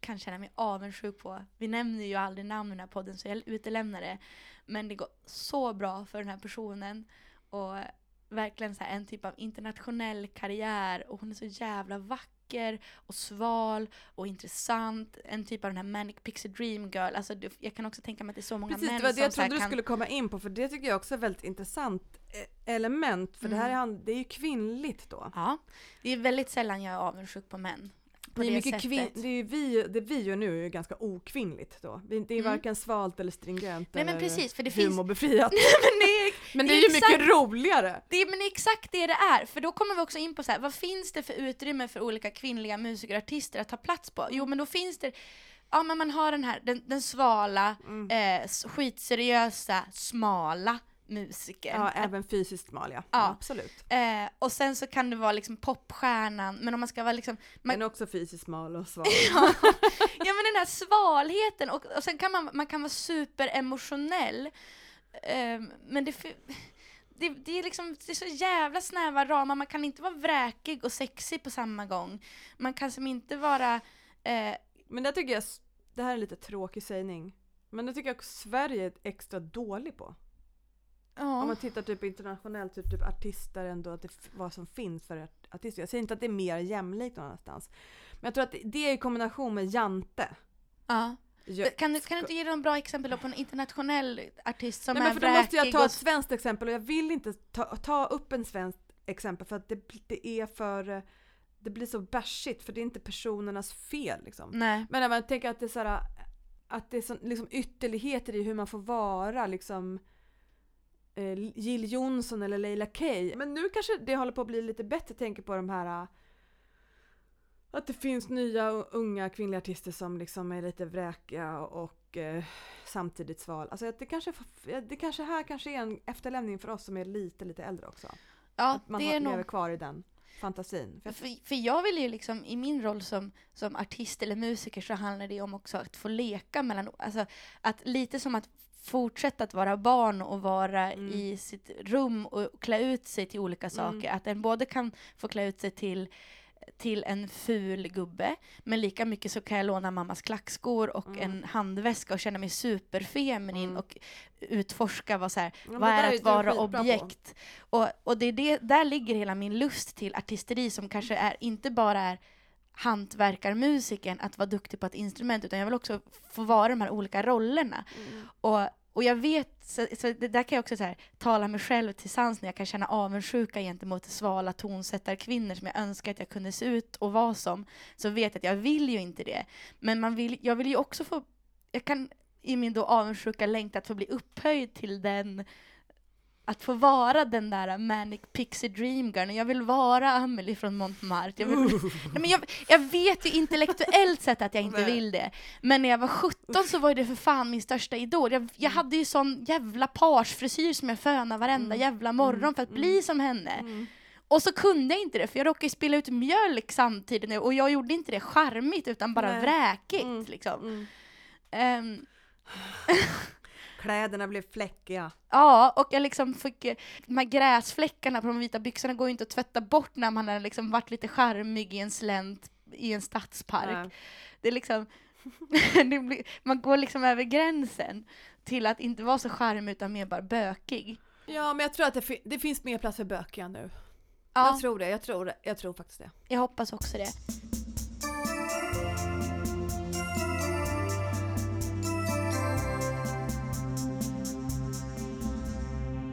Speaker 1: kan känna mig avundsjuk på. Vi nämner ju aldrig namn i den här podden så jag utelämnar det. Men det går så bra för den här personen. Och verkligen så en typ av internationell karriär och hon är så jävla vacker och sval och intressant. En typ av den här manic pixie dream girl. Alltså jag kan också tänka mig att det är så många
Speaker 2: Precis,
Speaker 1: män
Speaker 2: det var det
Speaker 1: som
Speaker 2: jag trodde du
Speaker 1: kan...
Speaker 2: skulle komma in på för det tycker jag också är väldigt intressant eh, element för det här är,
Speaker 1: Mm.
Speaker 2: han- det är ju kvinnligt då.
Speaker 1: Ja, det är väldigt sällan jag är avundsjuk på män. På
Speaker 2: det,
Speaker 1: det,
Speaker 2: mycket
Speaker 1: sättet.
Speaker 2: kvin- det, är vi, det vi gör nu är ju ganska okvinnligt då. Det är
Speaker 1: Mm.
Speaker 2: varken svalt eller stringent
Speaker 1: Nej men
Speaker 2: eller
Speaker 1: precis, för det finns...
Speaker 2: humorbefriat.
Speaker 1: men det är,
Speaker 2: Men det
Speaker 1: det
Speaker 2: är ju mycket roligare!
Speaker 1: det men det är exakt det det är, för då kommer vi också in på så här, vad finns det för utrymme för olika kvinnliga musiker och artister att ta plats på? Jo men då finns det, ja men man har den här, den, den svala,
Speaker 2: Mm.
Speaker 1: eh, skitseriösa, smala musiker.
Speaker 2: Ja, även fysiskt smal ja.
Speaker 1: Ja.
Speaker 2: Absolut.
Speaker 1: Eh, och sen så kan det vara liksom popstjärnan, men om man ska vara liksom, man,
Speaker 2: är också fysiskt smal och sval.
Speaker 1: ja, ja men den här svalheten och, och sen kan man, man kan vara superemotionell. Ehm, men det, det, det, är liksom, det är så jävla snäva ramar, man kan inte vara vräkig och sexig på samma gång. Man kan som inte vara... Eh,
Speaker 2: Men det tycker jag, det här är en lite tråkig sägning. Men det tycker jag Sverige är extra dålig på. Om
Speaker 1: ja.
Speaker 2: man tittar typ internationellt, typ, typ artister ändå, att det, vad som finns för art- artister. Jag säger inte att det är mer jämlikt någon annanstans. Men jag tror att det, är i kombination med Jante.
Speaker 1: ja.
Speaker 2: Jag,
Speaker 1: Kan, du, kan du inte ge någon bra exempel på en internationell artist som
Speaker 2: Nej,
Speaker 1: är
Speaker 2: men för då måste jag ta ett svenskt exempel och jag vill inte ta, ta upp en svensk exempel för att det, det är för eh, det blir så bashigt för det är inte personernas fel liksom.
Speaker 1: Nej.
Speaker 2: Men när man tänker att det är så här, att det är så, liksom ytterligheter i hur man får vara liksom eh, Jill Johnson eller Leila K. Men nu kanske det håller på att bli lite bättre, tänker på de här eh, att det finns nya unga kvinnliga artister som liksom är lite vräkiga och eh, samtidigt sval. Alltså att det kanske, det kanske här kanske är en efterlämning för oss som är lite, lite äldre också.
Speaker 1: Ja,
Speaker 2: att man
Speaker 1: det
Speaker 2: har,
Speaker 1: är
Speaker 2: lever
Speaker 1: nog...
Speaker 2: kvar i den fantasin. För,
Speaker 1: För, för jag vill ju liksom, i min roll som, som artist eller musiker så handlar det om också att få leka mellan, alltså att lite som att fortsätta att vara barn och vara
Speaker 2: Mm.
Speaker 1: i sitt rum och klä ut sig till olika
Speaker 2: Mm.
Speaker 1: saker. Att en både kan få klä ut sig till till en ful gubbe, men lika mycket så kan jag låna mammas klackskor och
Speaker 2: Mm.
Speaker 1: en handväska och känna mig superfeminin
Speaker 2: Mm.
Speaker 1: och utforska vad, så här,
Speaker 2: Ja,
Speaker 1: vad är att vara objekt. Och, och det är det, där ligger hela min lust till artisteri som kanske är, inte bara är hantverkarmusiken, att vara duktig på ett instrument, utan jag vill också få vara de här olika rollerna.
Speaker 2: Mm.
Speaker 1: Och, och jag vet, så, så det där kan jag också så här, tala mig själv till sans när jag kan känna avundsjuka gentemot svala tonsättarkvinnor som jag önskar att jag kunde se ut och vara som, så vet jag att jag vill ju inte det. Men man vill, jag vill ju också få, jag kan i min då avundsjuka längta att få bli upphöjd till den att få vara den där manic pixie dream girl. Jag vill vara Amelie från Montmartre. Jag, vill, Nej, men jag, jag vet ju intellektuellt sett att jag inte vill det. Men när jag var 17 så var det för fan min största idol. Jag, jag hade ju sån jävla parsfrisyr som jag fönade varenda
Speaker 2: Mm.
Speaker 1: jävla morgon
Speaker 2: Mm.
Speaker 1: för att
Speaker 2: Mm.
Speaker 1: bli som henne.
Speaker 2: Mm.
Speaker 1: Och så kunde jag inte det, för jag råkade ju spilla ut mjölk samtidigt. Och jag gjorde inte det charmigt, utan bara
Speaker 2: Nej.
Speaker 1: vräkigt.
Speaker 2: Mm.
Speaker 1: Liksom.
Speaker 2: Mm. Kläderna blev fläckiga.
Speaker 1: Ja, och jag liksom fick, de här gräsfläckarna på de vita byxorna går ju inte att tvätta bort när man har liksom varit lite charmig i en slänt i en stadspark.
Speaker 2: Nej.
Speaker 1: Det är liksom, det blir, man går liksom över gränsen till att inte vara så charmig utan mer bara bökig.
Speaker 2: Ja, men jag tror att det, fi- det finns mer plats för bökiga nu.
Speaker 1: Ja,
Speaker 2: Jag tror det, jag tror. Jag tror faktiskt det.
Speaker 1: jag hoppas också det.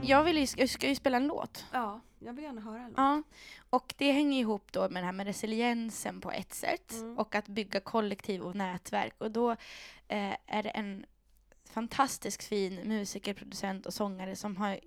Speaker 1: Jag, vill ju, jag ska ju spela en låt.
Speaker 2: Ja, jag vill gärna höra en låt.
Speaker 1: Ja, och det hänger ihop då med det här med resiliensen på ett sätt
Speaker 2: Mm.
Speaker 1: och att bygga kollektiv och nätverk. Och då eh, är det en fantastisk fin musiker, producent och sångare som har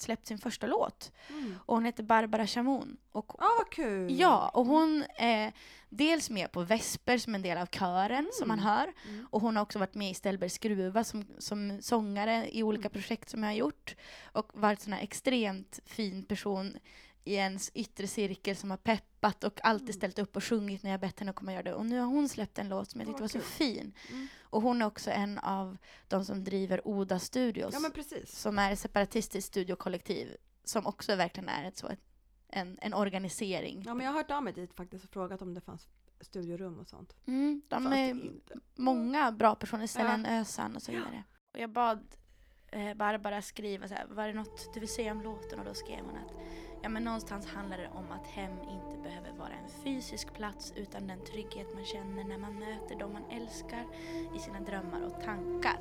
Speaker 1: släppt sin första låt.
Speaker 2: Mm.
Speaker 1: Och hon heter Barbara Chamoun. Och,
Speaker 2: Ja, vad kul!
Speaker 1: ja, och hon är dels med på Vesper som en del av kören som man hör.
Speaker 2: Mm.
Speaker 1: Och hon har också varit med i Ställbergs skruva som, som sångare i olika
Speaker 2: Mm.
Speaker 1: projekt som jag har gjort. Och varit sån här extremt fin person i ens yttre cirkel som har peppat och alltid
Speaker 2: Mm.
Speaker 1: ställt upp och sjungit när jag bett henne att komma och göra det. Och nu har hon släppt en låt som jag tyckte var så fin.
Speaker 2: Mm.
Speaker 1: Och hon är också en av de som driver Oda Studios.
Speaker 2: Ja, men precis.
Speaker 1: Som är ett separatistiskt studiokollektiv. Som också verkligen är ett så, en, en organisering.
Speaker 2: Ja, men jag har hört av mig dit faktiskt och frågat om det fanns studiorum och sånt.
Speaker 1: Mm, de är många bra personer, Stellan Ösan och så vidare. Och jag bad eh, Barbara skriva så här, var det något du vill säga om låten? Och då skrev hon att ja, men någonstans handlar det om att hem inte behöver vara en fysisk plats utan den trygghet man känner när man möter dem man älskar i sina drömmar och tankar.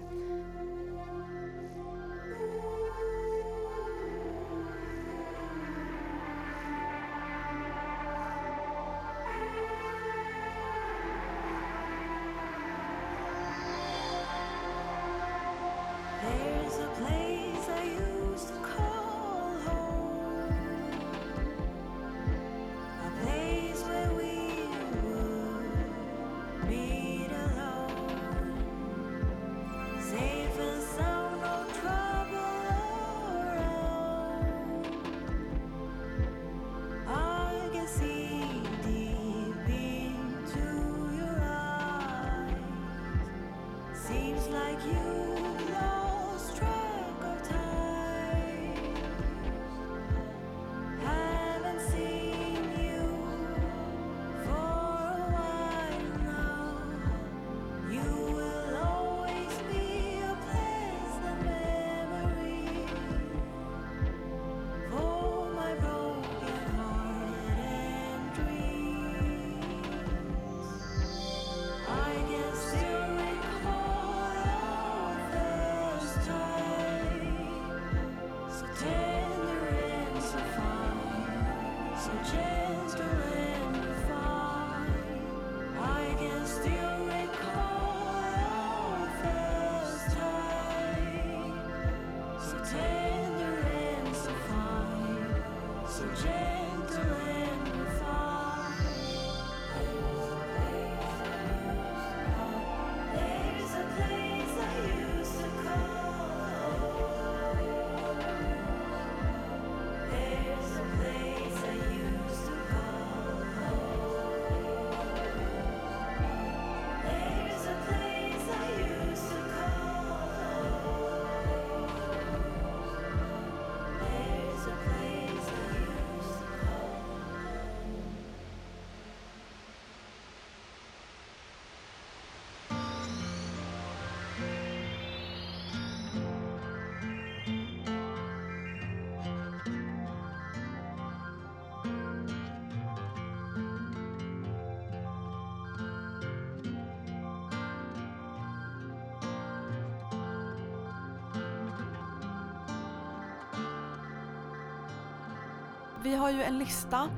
Speaker 2: Vi har ju en lista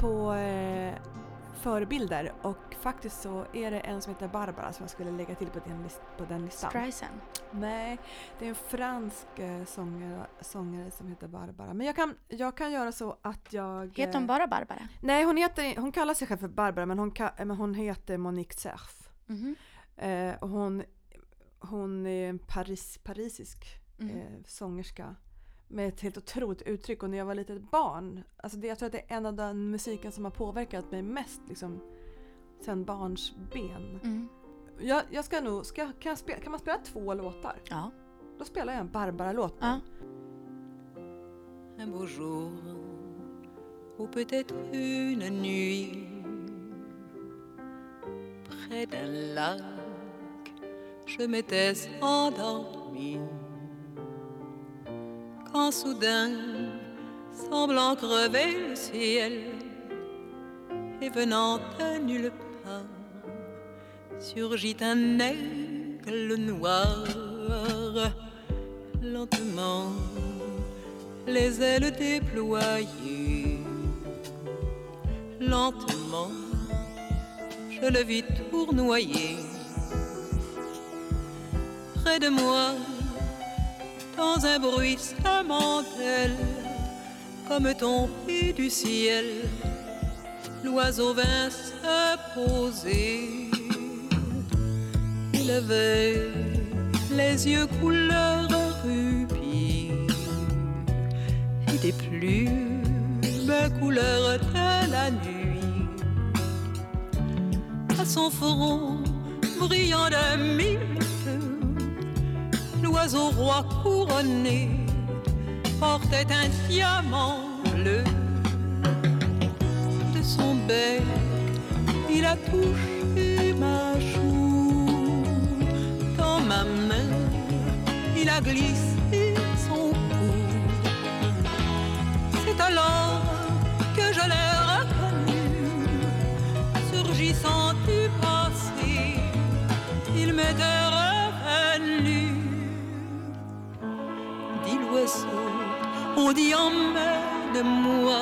Speaker 2: på eh, förebilder och faktiskt så är det en som heter Barbara som jag skulle lägga till på den, list- på den listan.
Speaker 1: Streisand.
Speaker 2: Nej, det är en fransk eh, sångare, sångare som heter Barbara. Men jag kan, jag kan göra så att jag...
Speaker 1: Heter hon
Speaker 2: eh,
Speaker 1: bara Barbara?
Speaker 2: Nej, hon, heter, hon kallar sig själv för Barbara men hon, men hon heter Monique Cerf.
Speaker 1: Mhm.
Speaker 2: Eh, och hon, hon är en Paris, parisisk
Speaker 1: Mhm.
Speaker 2: eh, sångerska med ett helt otroligt uttryck och när jag var litet barn, alltså det, jag tror att det är en av den musiken som har påverkat mig mest liksom sen barns ben.
Speaker 1: Mm.
Speaker 2: Jag, jag ska nog, ska, kan, jag spela, kan man spela två låtar?
Speaker 1: Ja.
Speaker 2: Då spelar jag en Barbara-låt.
Speaker 1: ja.
Speaker 4: un beau jour ou peut-être une nuit près d'un lac je m'étais endormi quand soudain semblant crever le ciel et venant de nulle part surgit un aigle noir lentement les ailes déployées. Lentement, je le vis tournoyer. Près de moi, dans un bruissement d'ailes, comme tombé du ciel, l'oiseau vint se poser. Il avait les yeux couleur rubis et des plumes couleur de la nuit. À son front brillant de mille l'oiseau roi couronné portait un diamant bleu. De son bec, il a touché ma joue. Dans ma main, il a glissé son cou. C'est alors que je l'ai reconnu, surgissant du passé, il m'était on dit emmène-moi,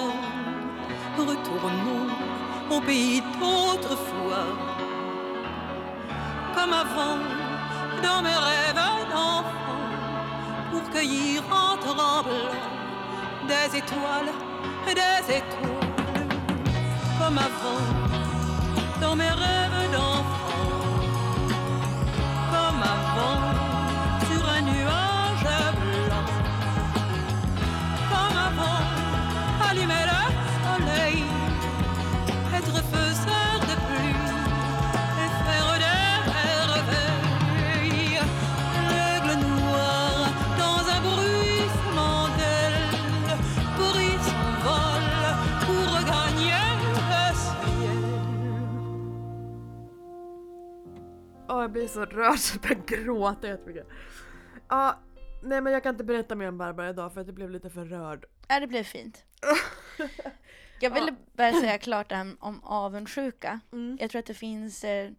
Speaker 4: retournons au pays d'autrefois. Comme avant, dans mes rêves d'enfant, pour cueillir en tremblant des étoiles, des étoiles, comme avant, dans mes rêves d'enfant, comme avant,
Speaker 2: blir så rörd så jag börjar gråta jättemycket. Ja, nej men jag kan inte berätta mer om Barbara idag för att jag blev lite för rörd.
Speaker 1: Ja, det blev fint. Jag ville bara säga klart det här om avundsjuka.
Speaker 2: Mm.
Speaker 1: Jag tror att det finns eh,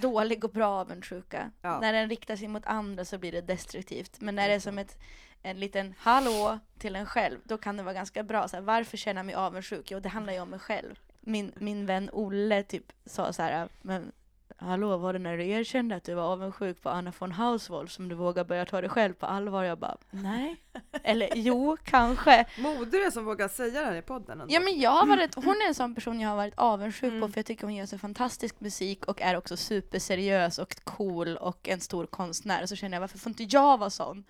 Speaker 1: dålig och bra avundsjuka.
Speaker 2: Ja.
Speaker 1: När den riktar sig mot andra så blir det destruktivt. Men när det är som ett, en liten hallå till en själv, då kan det vara ganska bra. Så här, varför känner jag mig avundsjuk? Jo, det handlar ju om mig själv. Min, min vän Olle typ sa så här, men hallå, var det när du erkände att du var avundsjuk på Anna von Hauswolf som du vågar börja ta dig själv på allvar? Jag bara, nej. Eller jo, kanske.
Speaker 2: Moder är som vågar säga det här i podden ändå.
Speaker 1: Ja men jag har varit, hon är en sån person jag har varit avundsjuk
Speaker 2: Mm.
Speaker 1: på för jag tycker hon gör så fantastisk musik och är också superseriös och cool och en stor konstnär. Så känner jag varför får inte jag vara sån?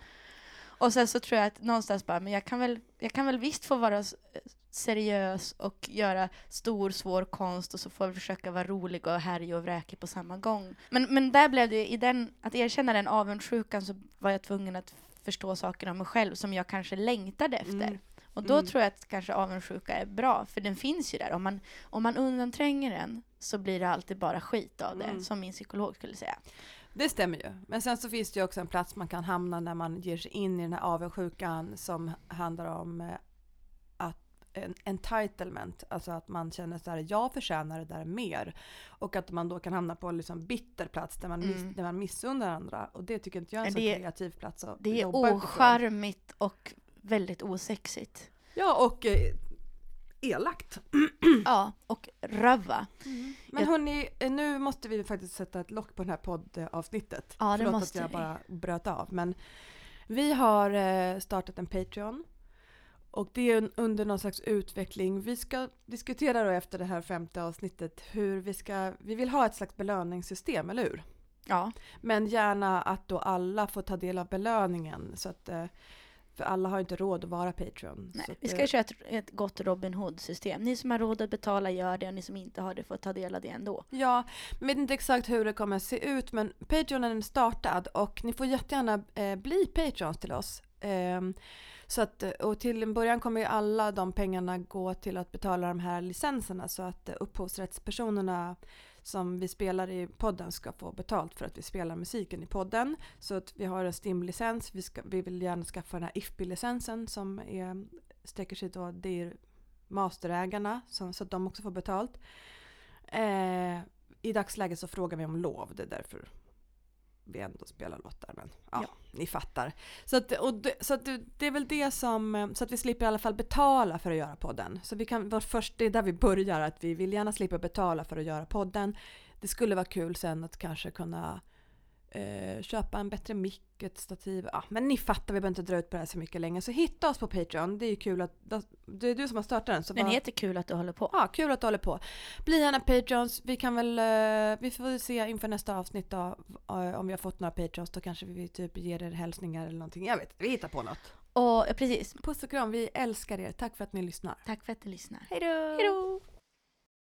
Speaker 1: Och sen så tror jag att någonstans bara, men jag kan väl, jag kan väl visst få vara seriös och göra stor svår konst och så får jag försöka vara rolig och härlig och vräkig på samma gång. Men, men där blev det, i den, att erkänna den avundsjukan så var jag tvungen att förstå saker om mig själv som jag kanske längtade efter.
Speaker 2: Mm.
Speaker 1: Och då
Speaker 2: Mm.
Speaker 1: tror jag att kanske avundsjuka är bra, för den finns ju där. Om man, om man undantränger den så blir det alltid bara skit av det,
Speaker 2: Mm.
Speaker 1: som min psykolog skulle säga.
Speaker 2: Det stämmer ju. Men sen så finns det ju också en plats man kan hamna när man ger sig in i den här avundsjukan som handlar om eh, en entitlement, alltså att man känner så här, jag förtjänar det där mer. Och att man då kan hamna på en liksom bitter plats där man, miss,
Speaker 1: Mm.
Speaker 2: där man missunnar andra. Och det tycker inte jag är en så
Speaker 1: Det är-
Speaker 2: kreativ plats att
Speaker 1: Det är ocharmigt och väldigt osexigt.
Speaker 2: Ja, och eh, elakt.
Speaker 1: Ja, och röva.
Speaker 2: Men
Speaker 1: Jag-
Speaker 2: hörni, eh, nu måste vi faktiskt sätta ett lock på det här poddavsnittet.
Speaker 1: Ja, det
Speaker 2: Förlåt
Speaker 1: måste
Speaker 2: att jag
Speaker 1: vi.
Speaker 2: bara bröt av. Men vi har eh, startat en Patreon. Och det är under någon slags utveckling. Vi ska diskutera då efter det här femte avsnittet hur vi ska, vi vill ha ett slags belöningssystem, eller hur?
Speaker 1: Ja,
Speaker 2: Men gärna att då alla får ta del av belöningen. Så att, eh, för alla har inte råd att vara Patreon.
Speaker 1: nej.
Speaker 2: att
Speaker 1: vi ska köra ett, ett gott Robin Hood-system. Ni som har råd att betala gör det, och ni som inte har det får ta del av det ändå.
Speaker 2: Ja, jag vet inte exakt hur det kommer att se ut men Patreonen är startad och ni får jättegärna eh, bli Patreons till oss. Ehm, så att, eh, och till en början kommer ju alla de pengarna gå till att betala de här licenserna så att eh, upphovsrättspersonerna som vi spelar i podden ska få betalt för att vi spelar musiken i podden. Så att vi har en STIM-licens, vi, ska, vi vill gärna skaffa den här IFPI-licensen som är, sträcker sig då, det är masterägarna så, så att de också får betalt. Eh, I dagsläget så frågar vi om lov, det är därför vi ändå spelar låtar. Men ja,
Speaker 1: Ja.
Speaker 2: ni fattar. Så, att, och det, så att det, är väl det som, eh, så att vi slipper i alla fall betala för att göra podden. Så vi kan, vår först, det är där vi börjar, att vi vill gärna slippa betala för att göra podden. Det skulle vara kul sen att kanske kunna eh, köpa en bättre mick, ett stativ. Ja, men ni fattar, vi behöver inte dra ut på det här så mycket längre. Så hitta oss på Patreon, det är ju kul att, det är du som har startat den. Så
Speaker 1: Den
Speaker 2: bara-
Speaker 1: heter Kul att du håller på.
Speaker 2: Ja, kul att du håller på. Bli gärna Patreons. Vi kan väl, eh, vi får se inför nästa avsnitt då, eh, om vi har fått några Patreons. Då kanske vi typ ger er hälsningar eller någonting. Jag vet vi hittar på något.
Speaker 1: Och ja, precis,
Speaker 2: Puss och kram, vi älskar er. Tack för att ni lyssnar.
Speaker 1: tack för att du lyssnar. Hej då!